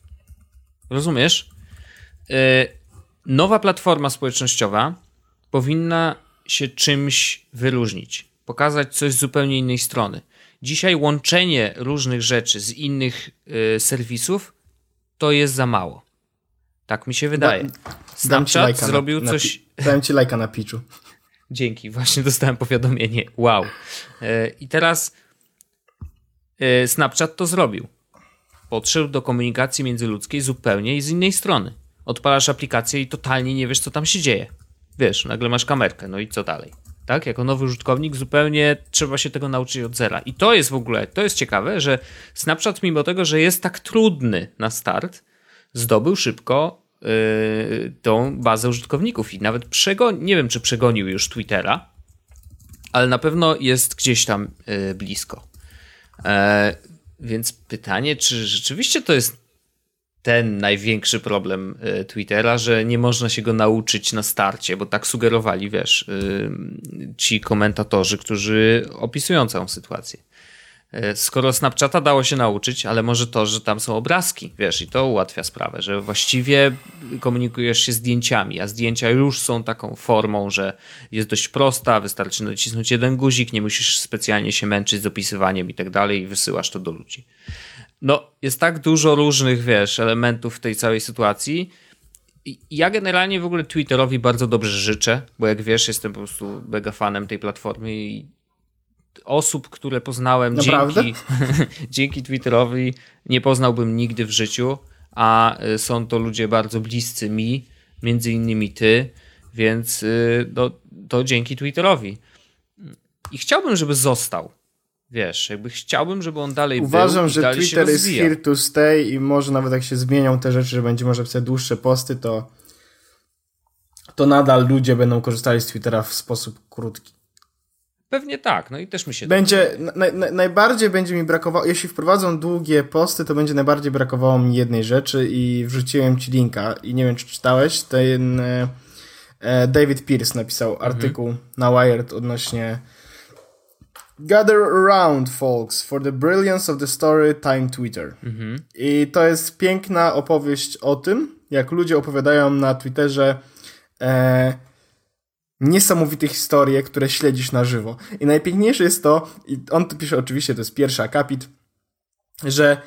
S1: Rozumiesz? Yy, nowa platforma społecznościowa powinna się czymś wyróżnić, pokazać coś z zupełnie innej strony. Dzisiaj łączenie różnych rzeczy z innych yy, serwisów to jest za mało. Tak mi się wydaje. Da, Snapchat zrobił na, coś.
S2: Na, dałem ci lajka na pitchu.
S1: Dzięki, właśnie dostałem powiadomienie. Wow. Yy, I teraz Snapchat to zrobił podszedł do komunikacji międzyludzkiej zupełnie z innej strony. Odpalasz aplikację i totalnie nie wiesz, co tam się dzieje. Wiesz, nagle masz kamerkę, no i co dalej? Tak, jako nowy użytkownik zupełnie trzeba się tego nauczyć od zera. I to jest w ogóle, to jest ciekawe, że Snapchat mimo tego, że jest tak trudny na start, zdobył szybko yy, tą bazę użytkowników i nawet przegonił, nie wiem czy przegonił już Twittera, ale na pewno jest gdzieś tam yy, blisko. Więc pytanie, czy rzeczywiście to jest ten największy problem e, Twittera, że nie można się go nauczyć na starcie, bo tak sugerowali, wiesz, e, ci komentatorzy, którzy opisują całą sytuację. E, skoro Snapchata dało się nauczyć, ale może to, że tam są obrazki, wiesz, i to ułatwia sprawę, że właściwie komunikujesz się zdjęciami, a zdjęcia już są taką formą, że jest dość prosta, wystarczy nacisnąć jeden guzik, nie musisz specjalnie się męczyć z opisywaniem i tak dalej i wysyłasz to do ludzi. No, jest tak dużo różnych, wiesz, elementów w tej całej sytuacji. Ja generalnie w ogóle Twitterowi bardzo dobrze życzę, bo jak wiesz, jestem po prostu mega fanem tej platformy i osób, które poznałem dzięki, dzięki Twitterowi, nie poznałbym nigdy w życiu, a y, są to ludzie bardzo bliscy mi, między innymi ty, więc y, to, to dzięki Twitterowi. I chciałbym, żeby został. Wiesz, jakby chciałbym, żeby on dalej
S2: Uważam,
S1: był
S2: że Twitter jest here to stay i może nawet jak się zmienią te rzeczy, że będzie może pisać dłuższe posty, to to nadal ludzie będą korzystali z Twittera w sposób krótki.
S1: Pewnie tak, no i też mi się
S2: będzie na, na, Najbardziej będzie mi brakowało, jeśli wprowadzą długie posty, to będzie najbardziej brakowało mi jednej rzeczy i wrzuciłem ci linka i nie wiem, czy czytałeś, ten e, e David Pierce napisał mhm. artykuł na Wired odnośnie Gather around, folks, for the brilliance of the story Time Twitter. Mhm. I to jest piękna opowieść o tym, jak ludzie opowiadają na Twitterze e, niesamowite historie, które śledzisz na żywo. I najpiękniejsze jest to, i on tu pisze oczywiście, to jest pierwszy akapit, że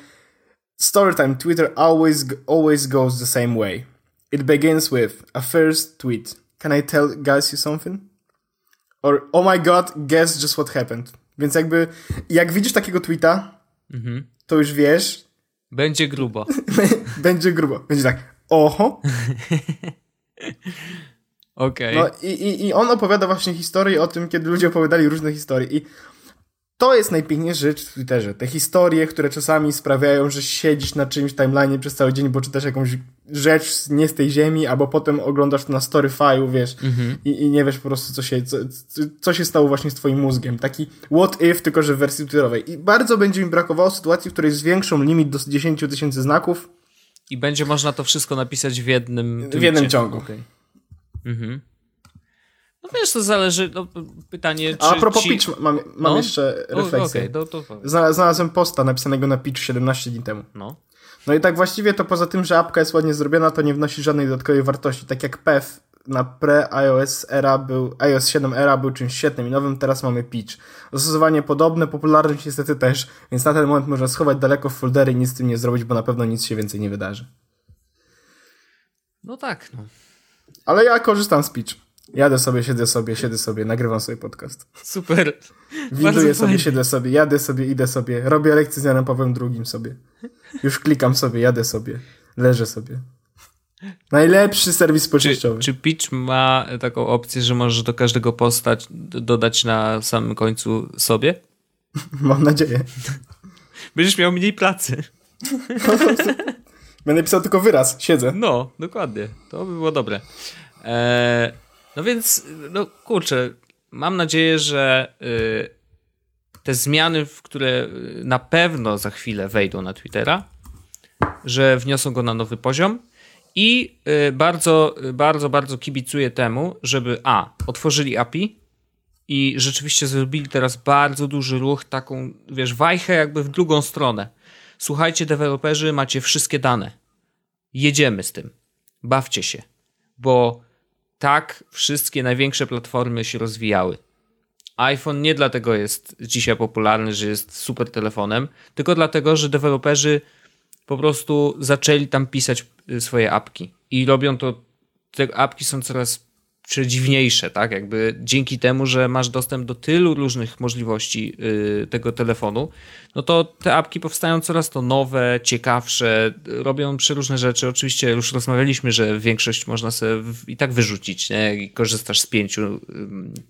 S2: Storytime Twitter always, always goes the same way. It begins with a first tweet. Can I tell guys you something? Or, oh my god, guess just what happened. Więc jakby, jak widzisz takiego tweeta, mhm. to już wiesz.
S1: Będzie grubo.
S2: będzie grubo. Będzie tak, oho.
S1: Okej.
S2: Okay. No i, i, i on opowiada właśnie historię o tym, kiedy ludzie opowiadali różne historie. I to jest najpiękniejsza rzecz w Twitterze. Te historie, które czasami sprawiają, że siedzisz na czymś timeline przez cały dzień, bo czytasz jakąś rzecz nie z tej ziemi, albo potem oglądasz to na storyfy'u, wiesz, mhm. i, i nie wiesz po prostu, co się, co, co się stało właśnie z twoim mózgiem. Taki what if, tylko że w wersji twitterowej. I bardzo będzie mi brakowało sytuacji, w której zwiększą limit do 10 tysięcy znaków.
S1: I będzie można to wszystko napisać w jednym
S2: W jednym ciągu. Okay. Mhm.
S1: No wiesz, to zależy, no, pytanie, czy
S2: A, a propos ci... Pitch, mam, mam no? jeszcze refleksję. Okay, to, to... Znalazłem posta napisanego na Pitch 17 dni temu. No. No i tak właściwie to poza tym, że apka jest ładnie zrobiona, to nie wnosi żadnej dodatkowej wartości. Tak jak PEF na pre-iOS era był, iOS 7 era był czymś świetnym i nowym, teraz mamy Pitch. Zastosowanie podobne, popularność niestety też, więc na ten moment można schować daleko w foldery i nic z tym nie zrobić, bo na pewno nic się więcej nie wydarzy.
S1: No tak, no.
S2: Ale ja korzystam z Pitch. Jadę sobie, siedzę sobie, siedzę sobie, nagrywam sobie podcast.
S1: Super.
S2: Winduję sobie, fajnie. siedzę sobie, jadę sobie, idę sobie, robię lekcję z Janem Pawłem II sobie. Już klikam sobie, jadę sobie, leżę sobie. Najlepszy serwis społecznościowy.
S1: Czy, czy Pitch ma taką opcję, że możesz do każdego posta dodać na samym końcu sobie?
S2: Mam nadzieję.
S1: Będziesz miał mniej pracy.
S2: Będę pisał tylko wyraz, siedzę.
S1: No, dokładnie. To by było dobre. Eee, no więc, no kurczę, mam nadzieję, że y, te zmiany, w które na pewno za chwilę wejdą na Twittera, że wniosą go na nowy poziom i y, bardzo, bardzo, bardzo kibicuję temu, żeby a, otworzyli API i rzeczywiście zrobili teraz bardzo duży ruch, taką, wiesz, wajchę jakby w drugą stronę. Słuchajcie, deweloperzy, macie wszystkie dane. Jedziemy z tym. Bawcie się. Bo tak wszystkie największe platformy się rozwijały. iPhone nie dlatego jest dzisiaj popularny, że jest super telefonem, tylko dlatego, że deweloperzy po prostu zaczęli tam pisać y, swoje apki i robią to. Te apki są coraz przedziwniejsze, tak? Jakby dzięki temu, że masz dostęp do tylu różnych możliwości yy, tego telefonu, no to te apki powstają coraz to nowe, ciekawsze, robią przeróżne rzeczy. Oczywiście już rozmawialiśmy, że większość można sobie w, i tak wyrzucić, nie? I korzystasz z pięciu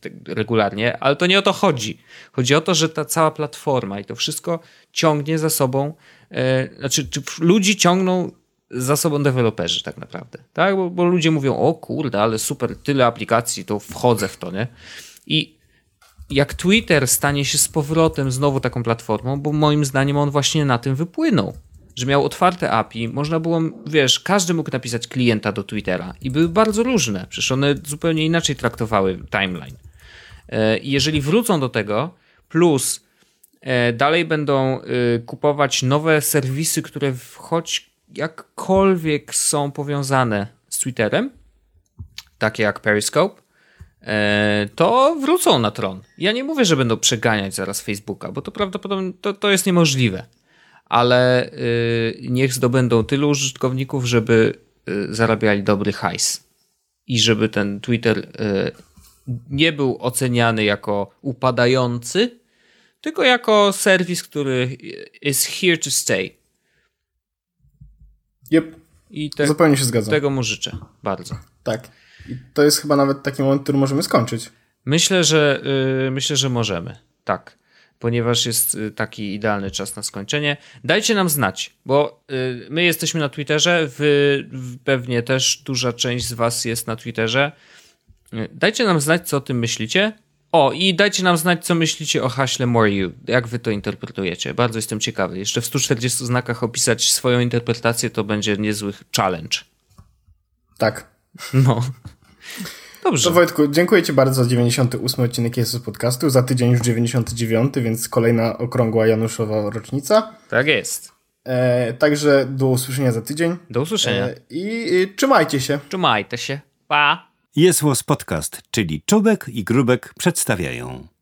S1: yy, regularnie, ale to nie o to chodzi. Chodzi o to, że ta cała platforma i to wszystko ciągnie za sobą, yy, znaczy, czy ludzi ciągną za sobą deweloperzy tak naprawdę, tak? Bo, bo, ludzie mówią, o kurde, ale super, tyle aplikacji, to wchodzę w to, nie? I jak Twitter stanie się z powrotem znowu taką platformą, bo moim zdaniem on właśnie na tym wypłynął, że miał otwarte API, można było, wiesz, każdy mógł napisać klienta do Twittera i były bardzo różne, przecież one zupełnie inaczej traktowały timeline. E, I jeżeli wrócą do tego, plus e, dalej będą e, kupować nowe serwisy, które choć jakkolwiek są powiązane z Twitterem, takie jak Periscope, e, to wrócą na tron. Ja nie mówię, że będą przeganiać zaraz Facebooka, bo to prawdopodobnie to, to jest niemożliwe. Ale yy, niech zdobędą tylu użytkowników, żeby yy, zarabiali dobry hajs. I żeby ten Twitter yy, nie był oceniany jako upadający, tylko jako serwis, który is here to stay.
S2: Yep. I te, Zupełnie się zgadzam.
S1: Tego mu życzę bardzo.
S2: Tak. I to jest chyba nawet taki moment, który możemy skończyć.
S1: Myślę, że yy, myślę, że możemy. Tak. Ponieważ jest y, taki idealny czas na skończenie. Dajcie nam znać, bo yy, my jesteśmy na Twitterze, wy, pewnie też duża część z was jest na Twitterze. Yy, dajcie nam znać, co o tym myślicie. O, i dajcie nam znać, co myślicie o haśle More You. Jak wy to interpretujecie? Bardzo jestem ciekawy. Jeszcze w 140 znakach opisać swoją interpretację to będzie niezły challenge.
S2: Tak.
S1: No. Dobrze.
S2: To Wojtku, dziękuję Ci bardzo za 98 odcinek Jesus Podcastu. Za tydzień już 99, więc kolejna okrągła Januszowa rocznica.
S1: Tak jest.
S2: E, także do usłyszenia za tydzień.
S1: Do usłyszenia.
S2: E, i, I trzymajcie się.
S1: Trzymajcie się. Pa.
S3: Jest Podcast, czyli Czubek i Grubek przedstawiają.